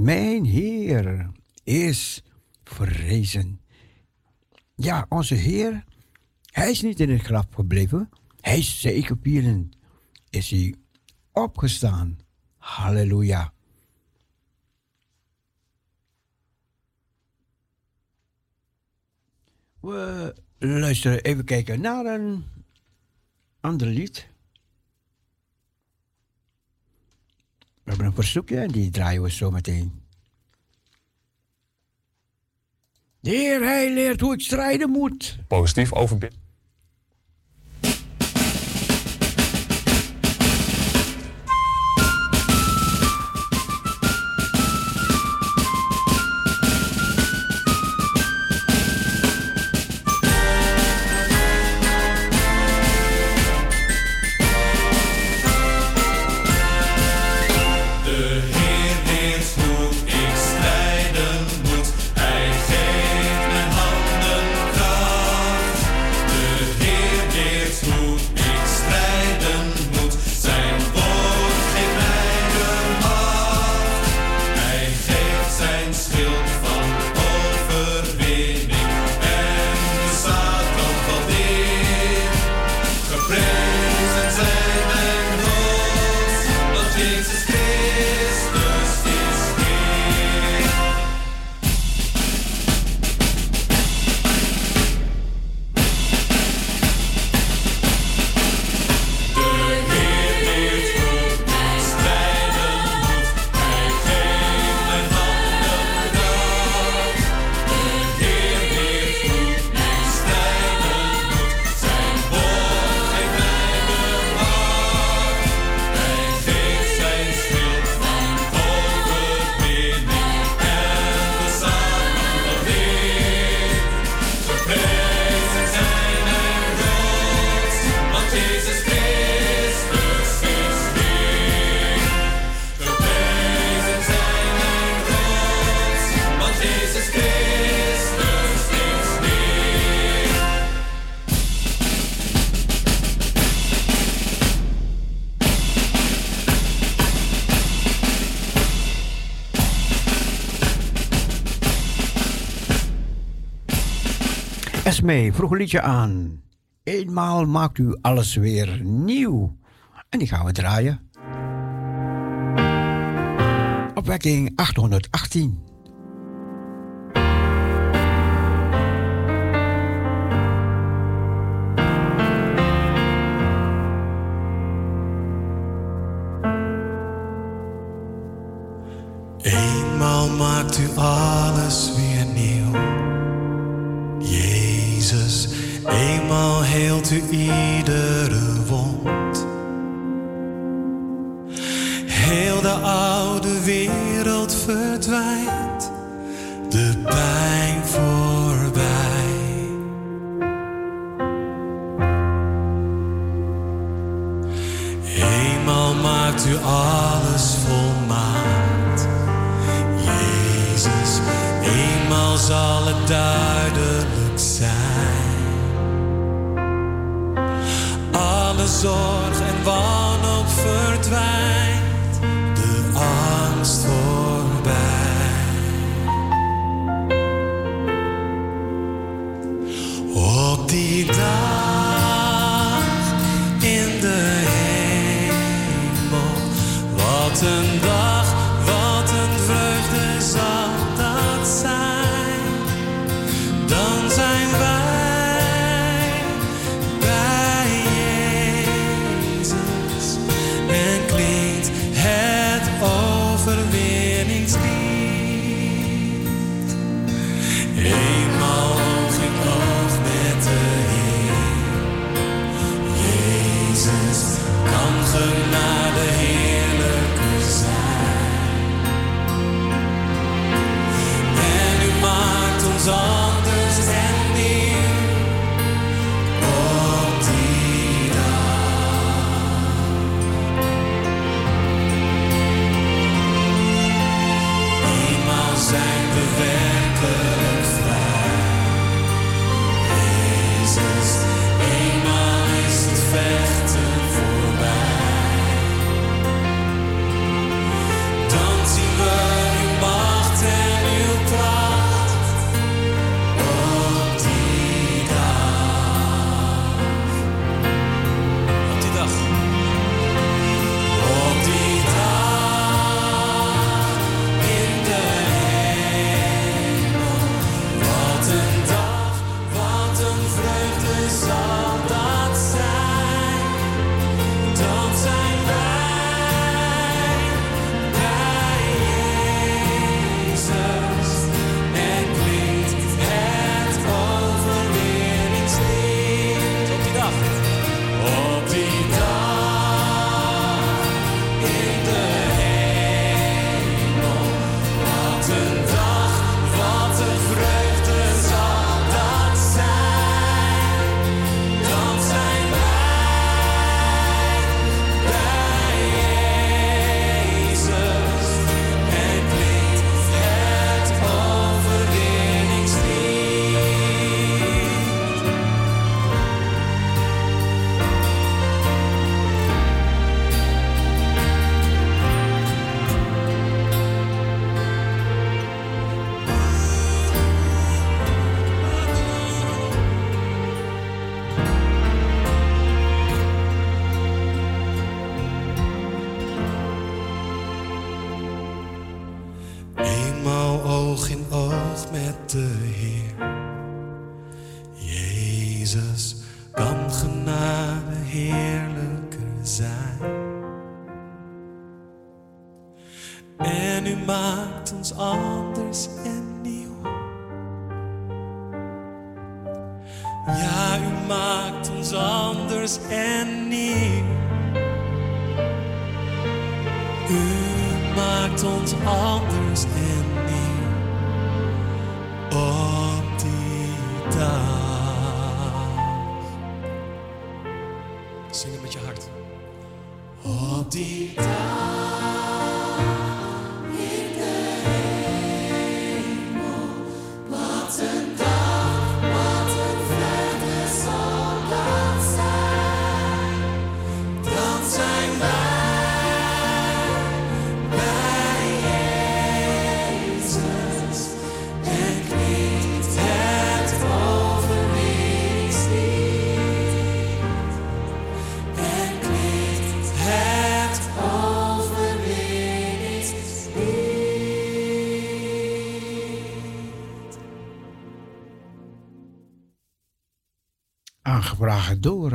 Mijn Heer is verrezen. Ja, onze Heer, hij is niet in het graf gebleven. Hij is zekerpierend. Is hij opgestaan. Halleluja. We luisteren even kijken naar een ander lied. hebben een verzoekje en die draaien we zo meteen. De Heer, hij leert hoe ik strijden moet. Positief overbinden. Mee, vroeg een liedje aan. Eenmaal maakt u alles weer nieuw. En die gaan we draaien. Opwekking 818. to Eden.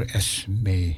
Vraag door,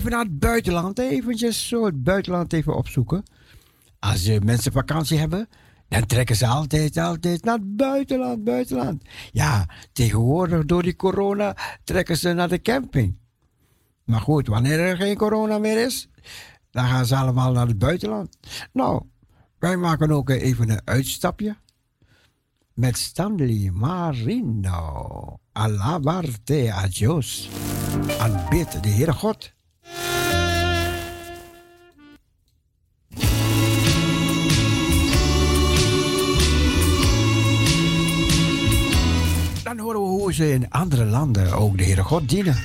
even naar het buitenland, eventjes zo het buitenland even opzoeken. Als de mensen vakantie hebben, dan trekken ze altijd, altijd naar het buitenland, buitenland. Ja, tegenwoordig door die corona trekken ze naar de camping. Maar goed, wanneer er geen corona meer is, dan gaan ze allemaal naar het buitenland. Nou, wij maken ook even een uitstapje met Stanley Marino. Alabarte a Dios. Aanbid de Heere God. In andere landen ook de Heere God dienen.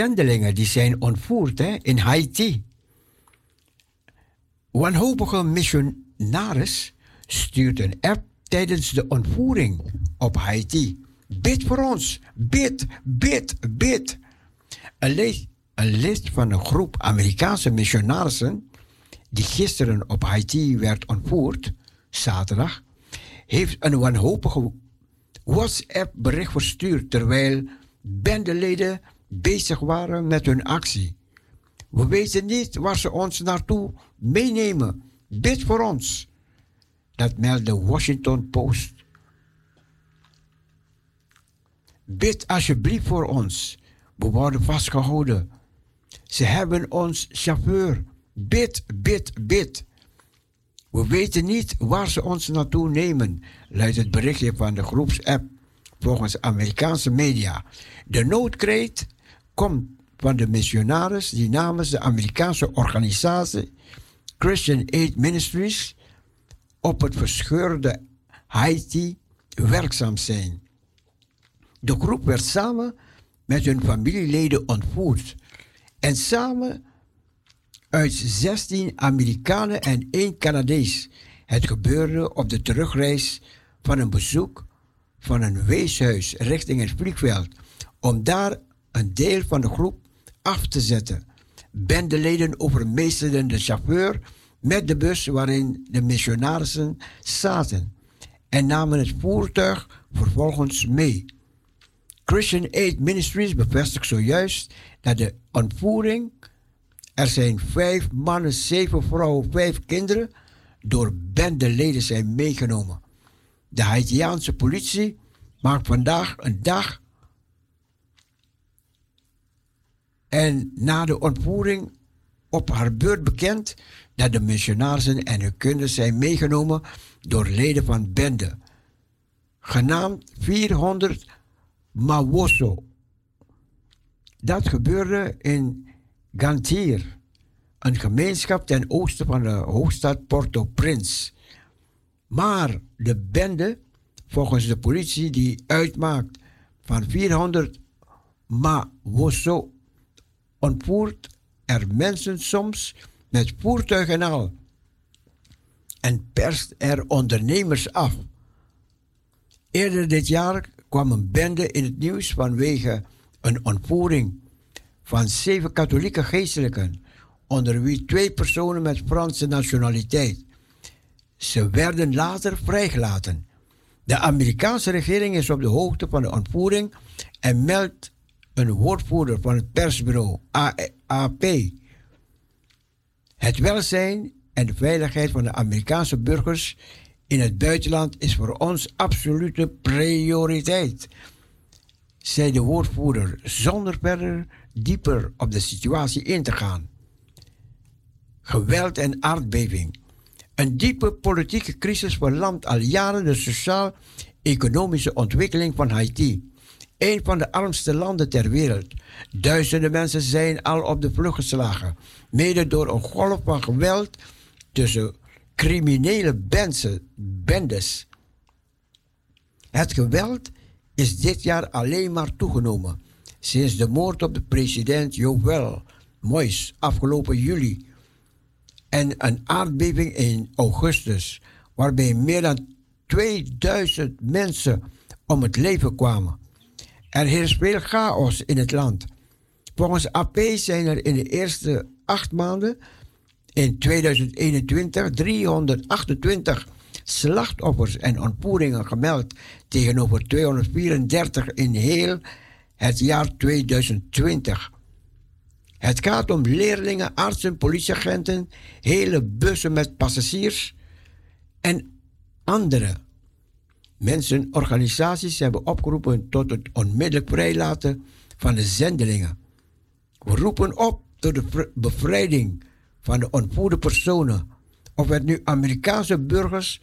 Zendelingen die zijn ontvoerd in Haiti. Wanhopige missionaris stuurt een app tijdens de ontvoering op Haiti. Bid voor ons, bid, bid, bid. Een lid, een lid van een groep Amerikaanse missionarissen die gisteren op Haiti werd ontvoerd, zaterdag, heeft een wanhopige WhatsApp-bericht verstuurd terwijl bendeleden bezig waren met hun actie. We weten niet waar ze ons naartoe meenemen. Bid voor ons. Dat meldt de Washington Post. Bid alsjeblieft voor ons. We worden vastgehouden. Ze hebben ons chauffeur. Bid, bid, bid. We weten niet waar ze ons naartoe nemen, luidt het berichtje van de groepsapp volgens Amerikaanse media. De noodkreet komt van de missionaris die namens de Amerikaanse organisatie Christian Aid Ministries op het verscheurde Haiti werkzaam zijn. De groep werd samen met hun familieleden ontvoerd en samen uit 16 Amerikanen en 1 Canadees. Het gebeurde op de terugreis van een bezoek van een weeshuis richting het vliegveld om daar een deel van de groep af te zetten. Bendeleden overmeesterden de chauffeur met de bus waarin de missionarissen zaten en namen het voertuig vervolgens mee. Christian Aid Ministries bevestigt zojuist dat de ontvoering, er zijn vijf mannen, zeven vrouwen, vijf kinderen, door bendeleden zijn meegenomen. De Haitiaanse politie maakt vandaag een dag en na de ontvoering op haar beurt bekend dat de missionarissen en hun kinderen zijn meegenomen door leden van bende, genaamd 400 Mawoso. Dat gebeurde in Gantier, een gemeenschap ten oosten van de hoofdstad Port-au-Prince. Maar de bende, volgens de politie, die uitmaakt van 400 Mawoso, ontvoert er mensen soms met voertuigen en al en perst er ondernemers af. Eerder dit jaar kwam een bende in het nieuws vanwege een ontvoering van zeven katholieke geestelijken, onder wie twee personen met Franse nationaliteit. Ze werden later vrijgelaten. De Amerikaanse regering is op de hoogte van de ontvoering en meldt een woordvoerder van het persbureau AP. Het welzijn en de veiligheid van de Amerikaanse burgers in het buitenland is voor ons absolute prioriteit, zei de woordvoerder zonder verder dieper op de situatie in te gaan. Geweld en aardbeving. Een diepe politieke crisis verlamt al jaren de sociaal-economische ontwikkeling van Haiti, een van de armste landen ter wereld. Duizenden mensen zijn al op de vlucht geslagen, mede door een golf van geweld tussen criminele bendes. Het geweld is dit jaar alleen maar toegenomen sinds de moord op de president Jovel Moïse afgelopen juli en een aardbeving in augustus, waarbij meer dan 2000 mensen om het leven kwamen. Er heerst veel chaos in het land. Volgens AP zijn er in de eerste acht maanden in 2021 328 slachtoffers en ontvoeringen gemeld tegenover 234 in heel het jaar 2020. Het gaat om leerlingen, artsen, politieagenten, hele bussen met passagiers en andere mensen. Organisaties hebben opgeroepen tot het onmiddellijk vrijlaten van de zendelingen. We roepen op tot de bevrijding van de ontvoerde personen, of het nu Amerikaanse burgers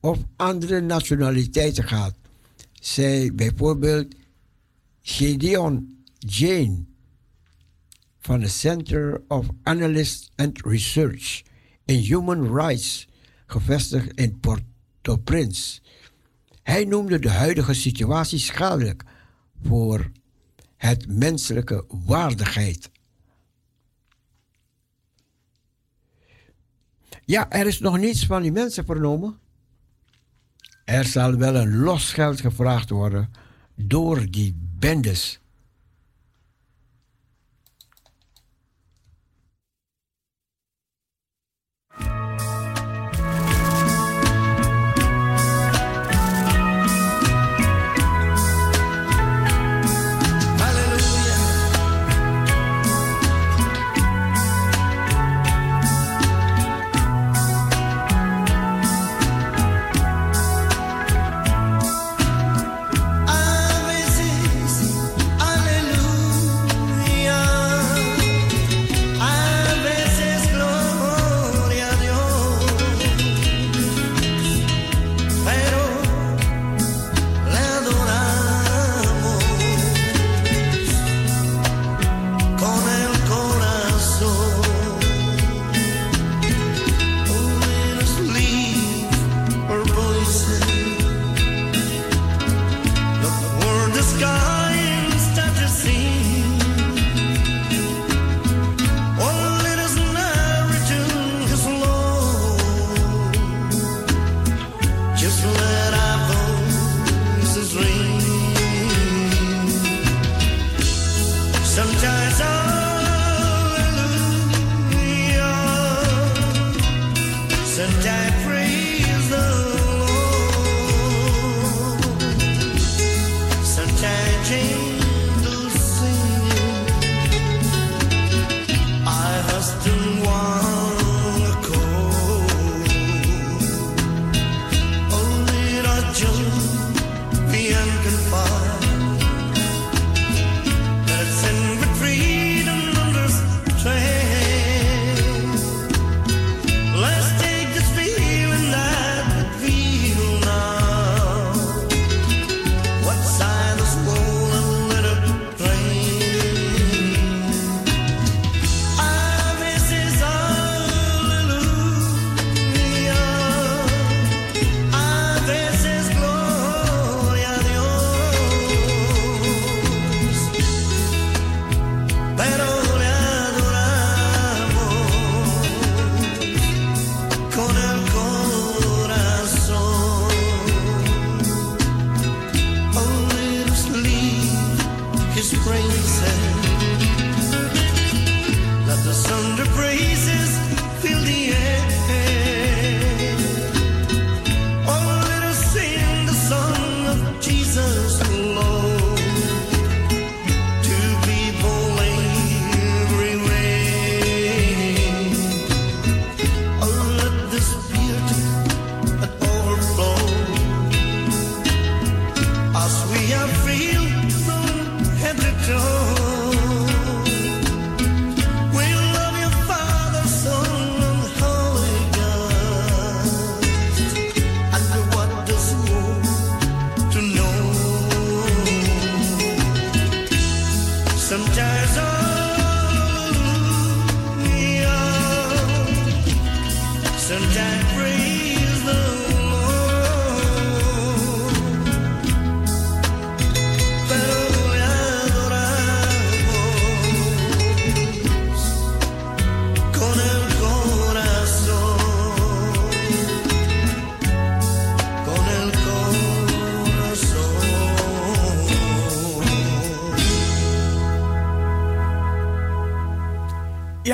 of andere nationaliteiten gaat, zei bijvoorbeeld Gideon Jane van het Center of Analysis and Research in Human Rights, gevestigd in Port-au-Prince. Hij noemde de huidige situatie schadelijk voor het menselijke waardigheid. Ja, er is nog niets van die mensen vernomen. Er zal wel een losgeld gevraagd worden door die bendes. gone.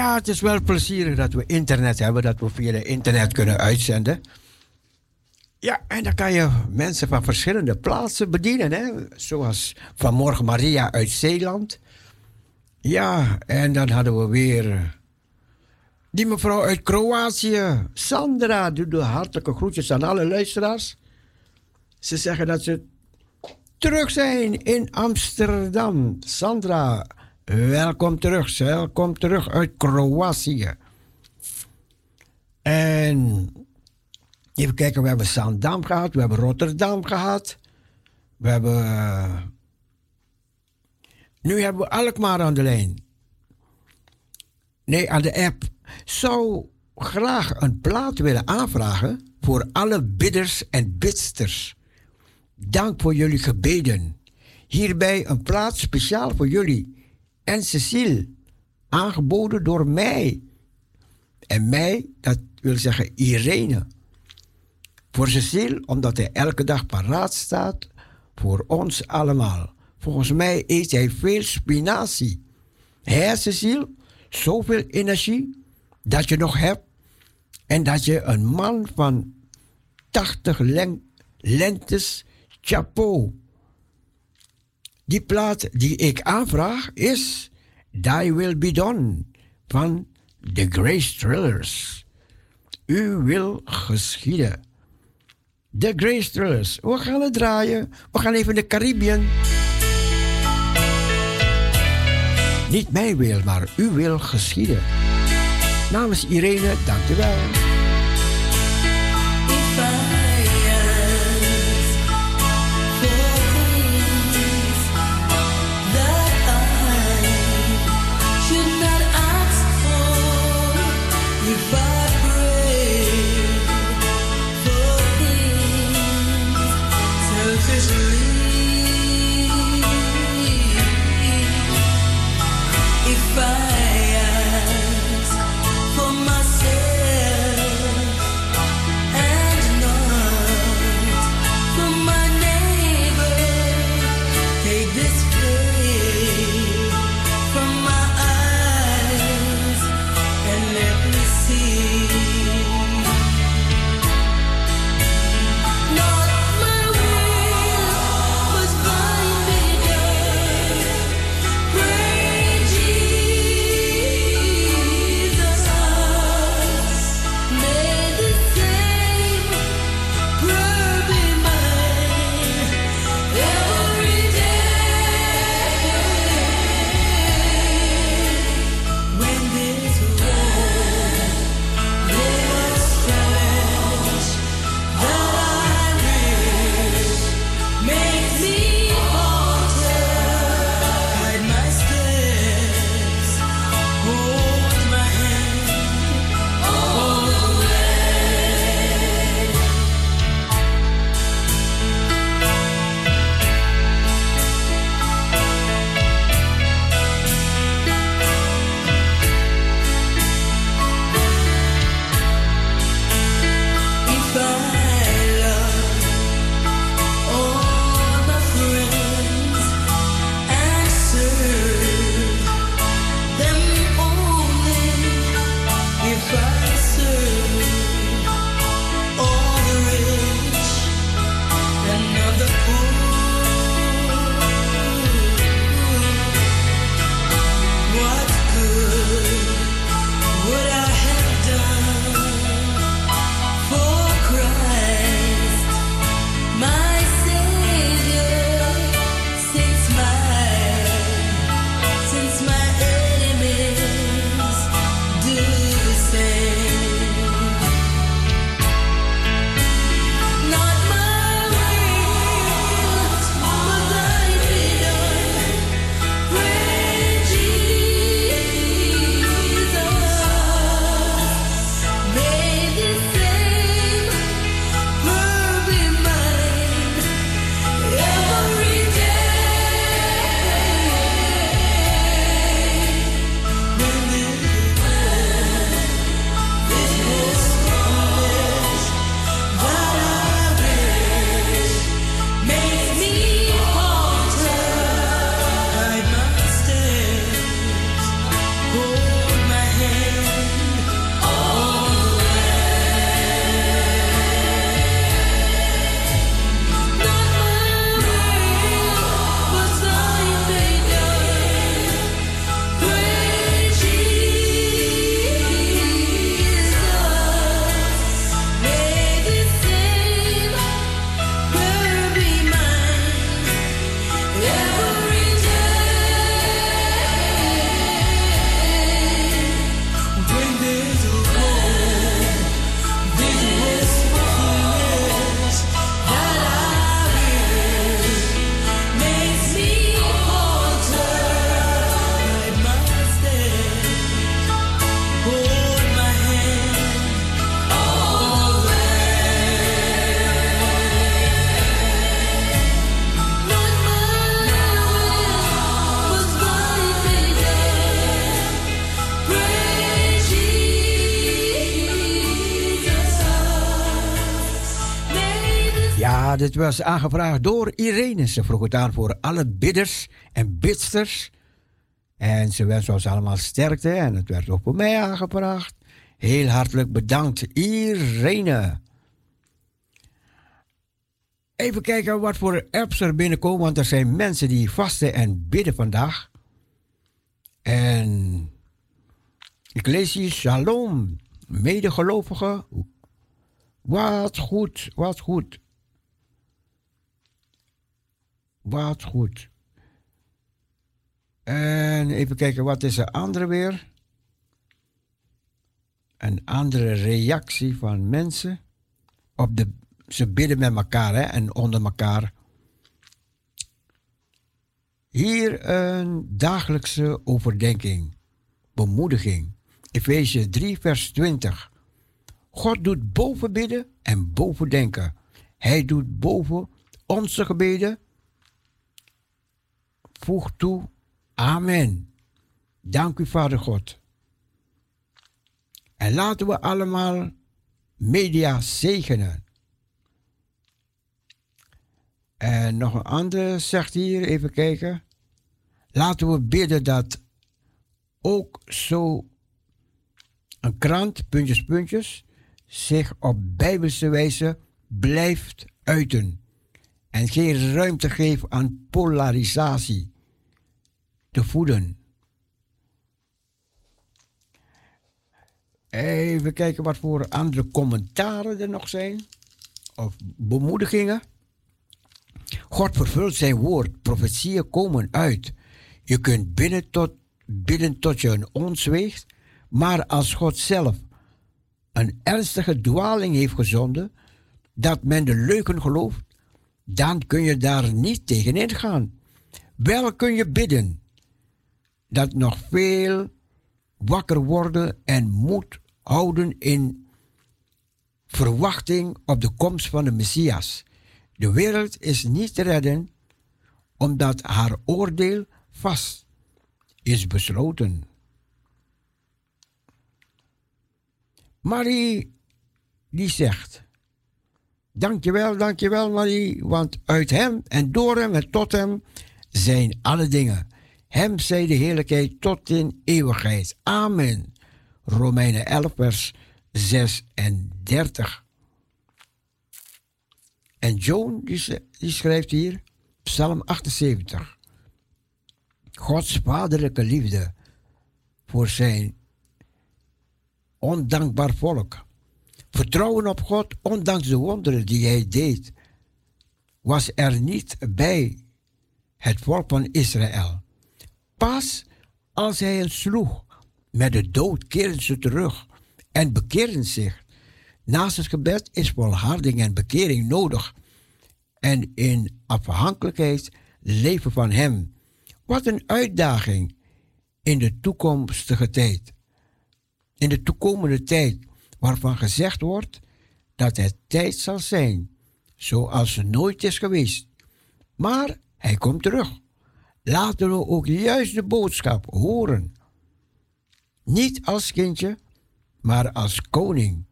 Ja, het is wel plezierig dat we internet hebben, dat we via internet kunnen uitzenden. Ja, en dan kan je mensen van verschillende plaatsen bedienen, hè? zoals vanmorgen Maria uit Zeeland. Ja, en dan hadden we weer die mevrouw uit Kroatië, Sandra, doet de hartelijke groetjes aan alle luisteraars. Ze zeggen dat ze terug zijn in Amsterdam. Sandra, welkom terug. Welkom terug uit Kroatië. En even kijken, we hebben Zandam gehad, we hebben Rotterdam gehad. We hebben. nu hebben we Alkmaar aan de lijn. Nee, aan de app. Zou graag een plaat willen aanvragen voor alle bidders en bidsters. Dank voor jullie gebeden. Hierbij een plaats speciaal voor jullie en Cecile, aangeboden door mij. En mij, dat wil zeggen Irene. Voor Cecile, omdat hij elke dag paraat staat voor ons allemaal. Volgens mij eet hij veel spinazie. Hè, Cecile? Zoveel energie dat je nog hebt. En dat je een man van 80 len- lentes, chapeau. Die plaat die ik aanvraag is Thy Will Be Done van The Grace Thrillers. U wil geschieden. The Grace Thrillers. We gaan het draaien. We gaan even de Caribbean. Niet mijn wil, maar uw wil geschieden. Namens Irene, dank was aangevraagd door Irene. Ze vroeg het aan voor alle bidders en bidsters. En ze wensen ons allemaal sterkte. En het werd ook voor mij aangevraagd. Heel hartelijk bedankt, Irene. Even kijken wat voor apps er binnenkomen. Want er zijn mensen die vasten en bidden vandaag. En ik lees hier Shalom, medegelovigen. Wat goed, wat goed. Wat goed. En even kijken, wat is er andere weer? Een andere reactie van mensen. Op de, ze bidden met elkaar hè, en onder elkaar. Hier een dagelijkse overdenking, bemoediging. Efeze 3, vers 20. God doet boven bidden en boven denken. Hij doet boven onze gebeden. Voeg toe. Amen. Dank u, Vader God. En laten we allemaal media zegenen. En nog een ander zegt hier, even kijken. Laten we bidden dat ook zo een krant, puntjes, puntjes, zich op bijbelse wijze blijft uiten. En geen ruimte geeft aan polarisatie te voeden. Even kijken wat voor andere commentaren er nog zijn. Of bemoedigingen. God vervult zijn woord. Profetieën komen uit. Je kunt bidden tot, bidden tot je een ons weegt. Maar als God zelf een ernstige dwaling heeft gezonden, dat men de leugen gelooft, dan kun je daar niet tegenin gaan. Wel kun je bidden dat nog veel wakker worden en moed houden in verwachting op de komst van de Messias. De wereld is niet te redden omdat haar oordeel vast is besloten. Marie, die zegt, dankjewel, dankjewel Marie, want uit hem en door hem en tot hem zijn alle dingen. Hem zij de heerlijkheid tot in eeuwigheid. Amen. Romeinen 11, vers 36. En Joan, die, schrijft hier, Psalm 78. Gods vaderlijke liefde voor zijn ondankbaar volk. Vertrouwen op God, ondanks de wonderen die hij deed, was er niet bij het volk van Israël. Pas als hij hen sloeg met de dood, keren ze terug en bekeren zich. Naast het gebed is volharding en bekering nodig. En in afhankelijkheid leven van Hem. Wat een uitdaging in de toekomstige tijd in de toekomende tijd, waarvan gezegd wordt dat het tijd zal zijn, zoals ze nooit is geweest. Maar hij komt terug. Laten we ook juist de boodschap horen. Niet als kindje, maar als koning.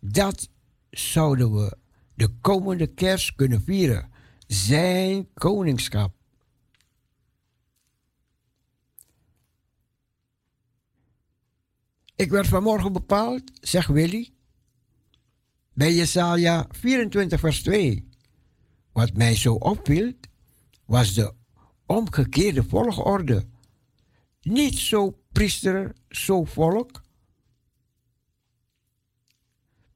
Dat zouden we de komende kerst kunnen vieren. Zijn koningschap. Ik werd vanmorgen bepaald, zegt Willy, bij Jesaja 24 vers 2. Wat mij zo opviel, was de omgekeerde volgorde. Niet zo priester, zo volk,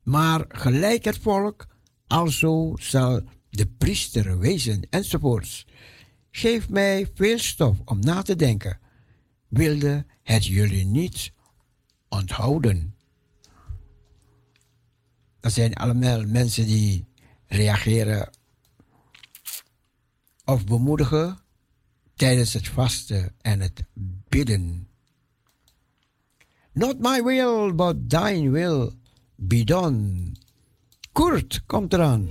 maar gelijk het volk, alzo zal de priester wezen, enzovoorts. Geef mij veel stof om na te denken. Wilde het jullie niet onthouden. Dat zijn allemaal mensen die reageren of bemoedigen tijdens het vasten en het bidden. Not my will, but thine will be done. Kurt komt eraan.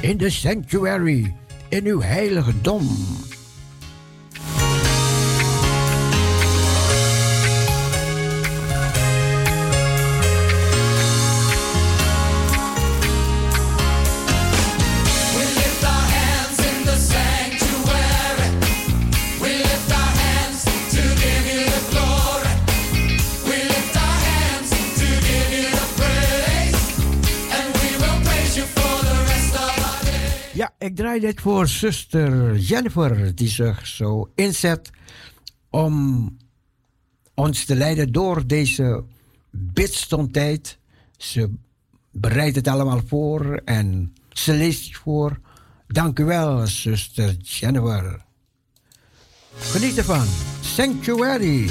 In the sanctuary, in uw heilige dom. Ik draai dit voor zuster Jennifer, die zich zo inzet om ons te leiden door deze bidstondtijd. Ze bereidt het allemaal voor en ze leest het voor. Dank u wel, zuster Jennifer. Geniet ervan. Sanctuary.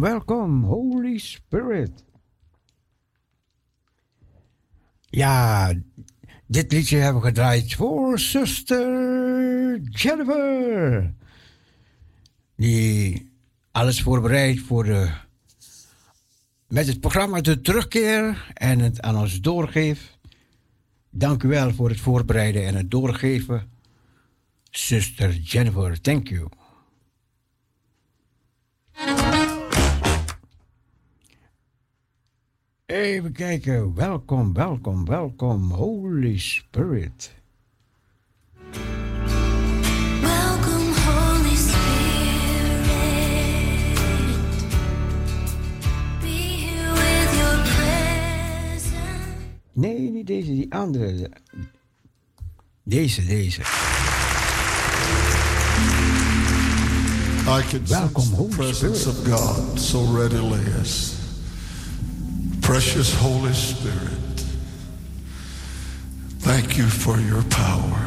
welkom, Holy Spirit. Ja, dit liedje hebben we gedraaid voor zuster Jennifer. Die alles voorbereidt voor de, met het programma de terugkeer en het aan ons doorgeeft. Dank u wel voor het voorbereiden en het doorgeven, zuster Jennifer. Thank you. Even kijken. Welkom, welkom, welkom, Holy Spirit. Welcome, Holy Spirit. Be here with your presence. Nee, niet deze, die andere. Deze, deze. I can Welcome, sense Holy the presence of God so readily as precious Holy Spirit. Thank you for your power.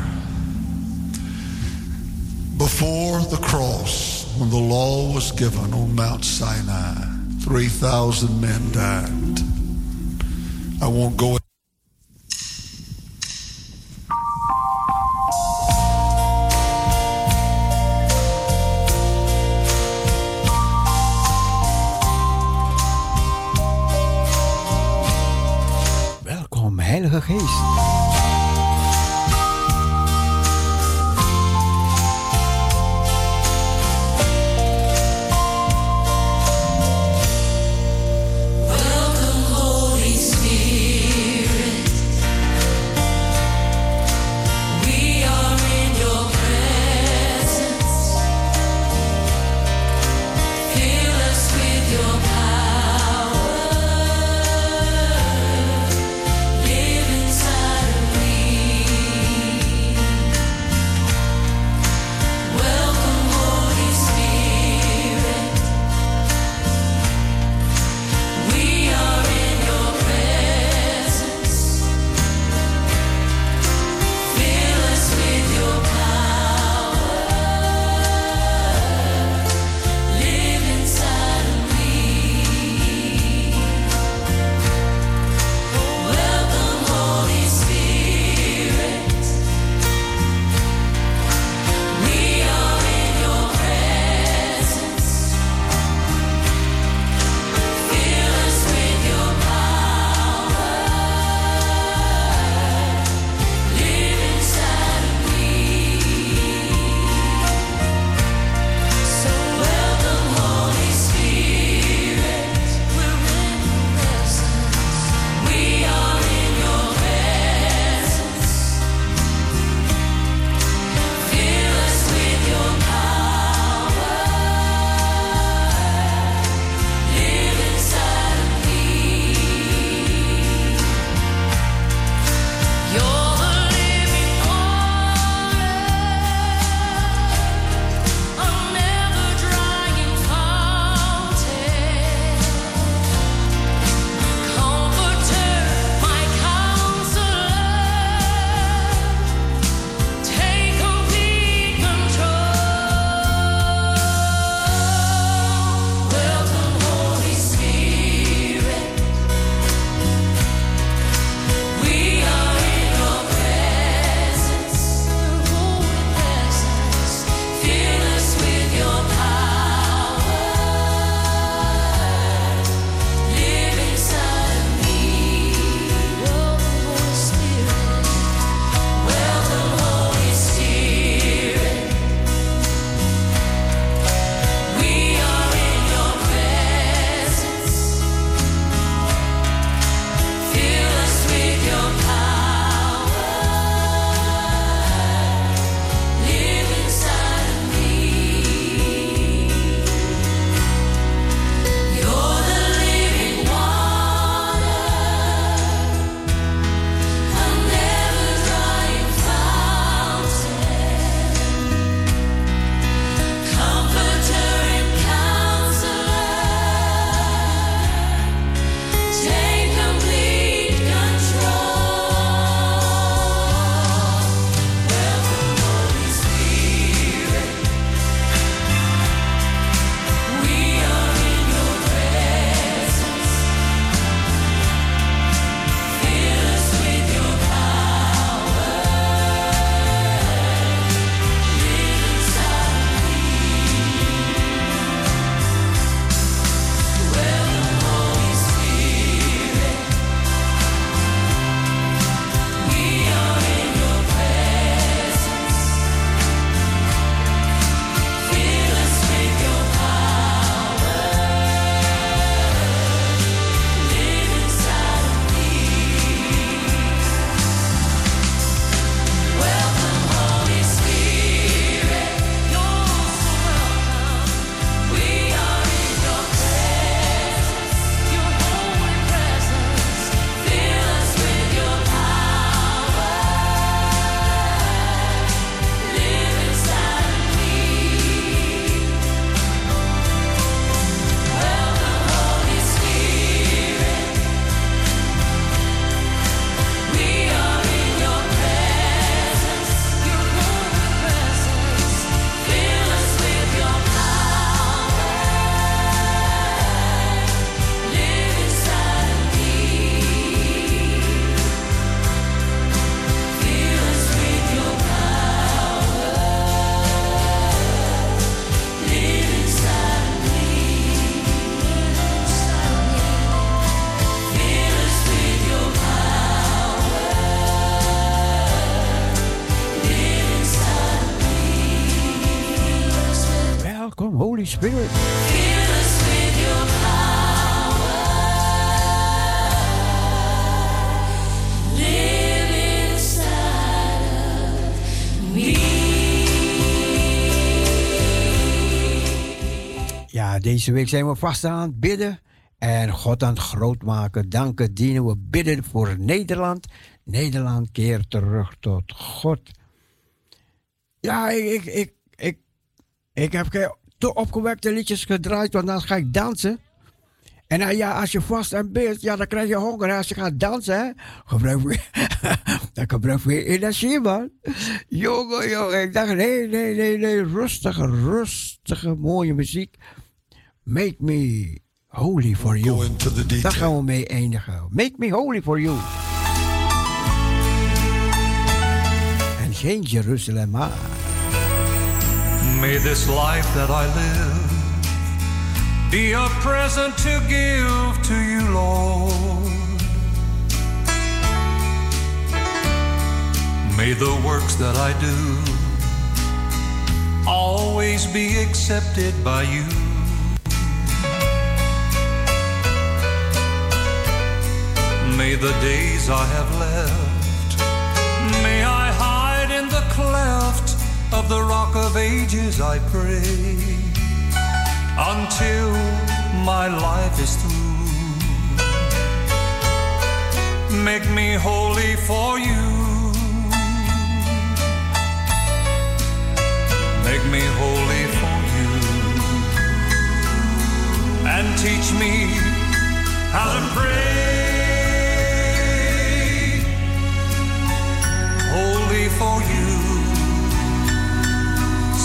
Before the cross, when the law was given on Mount Sinai, 3,000 men died. I won't go Heilige Geest. Ja, deze week zijn we vast aan het bidden en God aan het groot maken. Danken dienen we bidden voor Nederland. Nederland keert terug tot God. Ja, ik, ik, ik, ik, ik heb geen te opgewekte liedjes gedraaid, want dan ga ik dansen. En ja, als je vast en bidt, ja, dan krijg je honger. En als je gaat dansen, hè, gebruik je, dan gebruik je energie, man. Jongen, jongen, ik dacht, nee, nee, nee, nee, rustige, rustige, mooie muziek. Make me holy for you. Daar gaan we mee eindigen. Make me holy for you. En geen Jeruzalem maar. May this life that I live be a present to give to you, Lord. May the works that I do always be accepted by you. May the days I have left, of the rock of ages, I pray, until my life is through. Make me holy for you. Make me holy for you. And teach me how to pray. Holy for you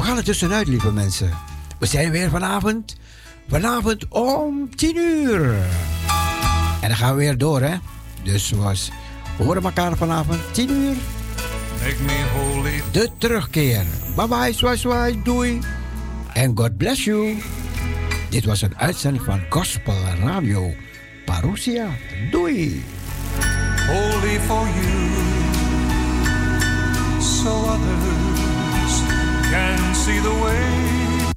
We gaan er tussenuit, lieve mensen. We zijn weer vanavond. Vanavond om 10 uur. En dan gaan we weer door, hè? Dus zoals we horen elkaar vanavond 10 uur. Make me holy. De terugkeer. Bye bye, swai swai, doei. En God bless you. Dit was een uitzending van Gospel Radio Parousia. Doei. holy for you, so others see the way.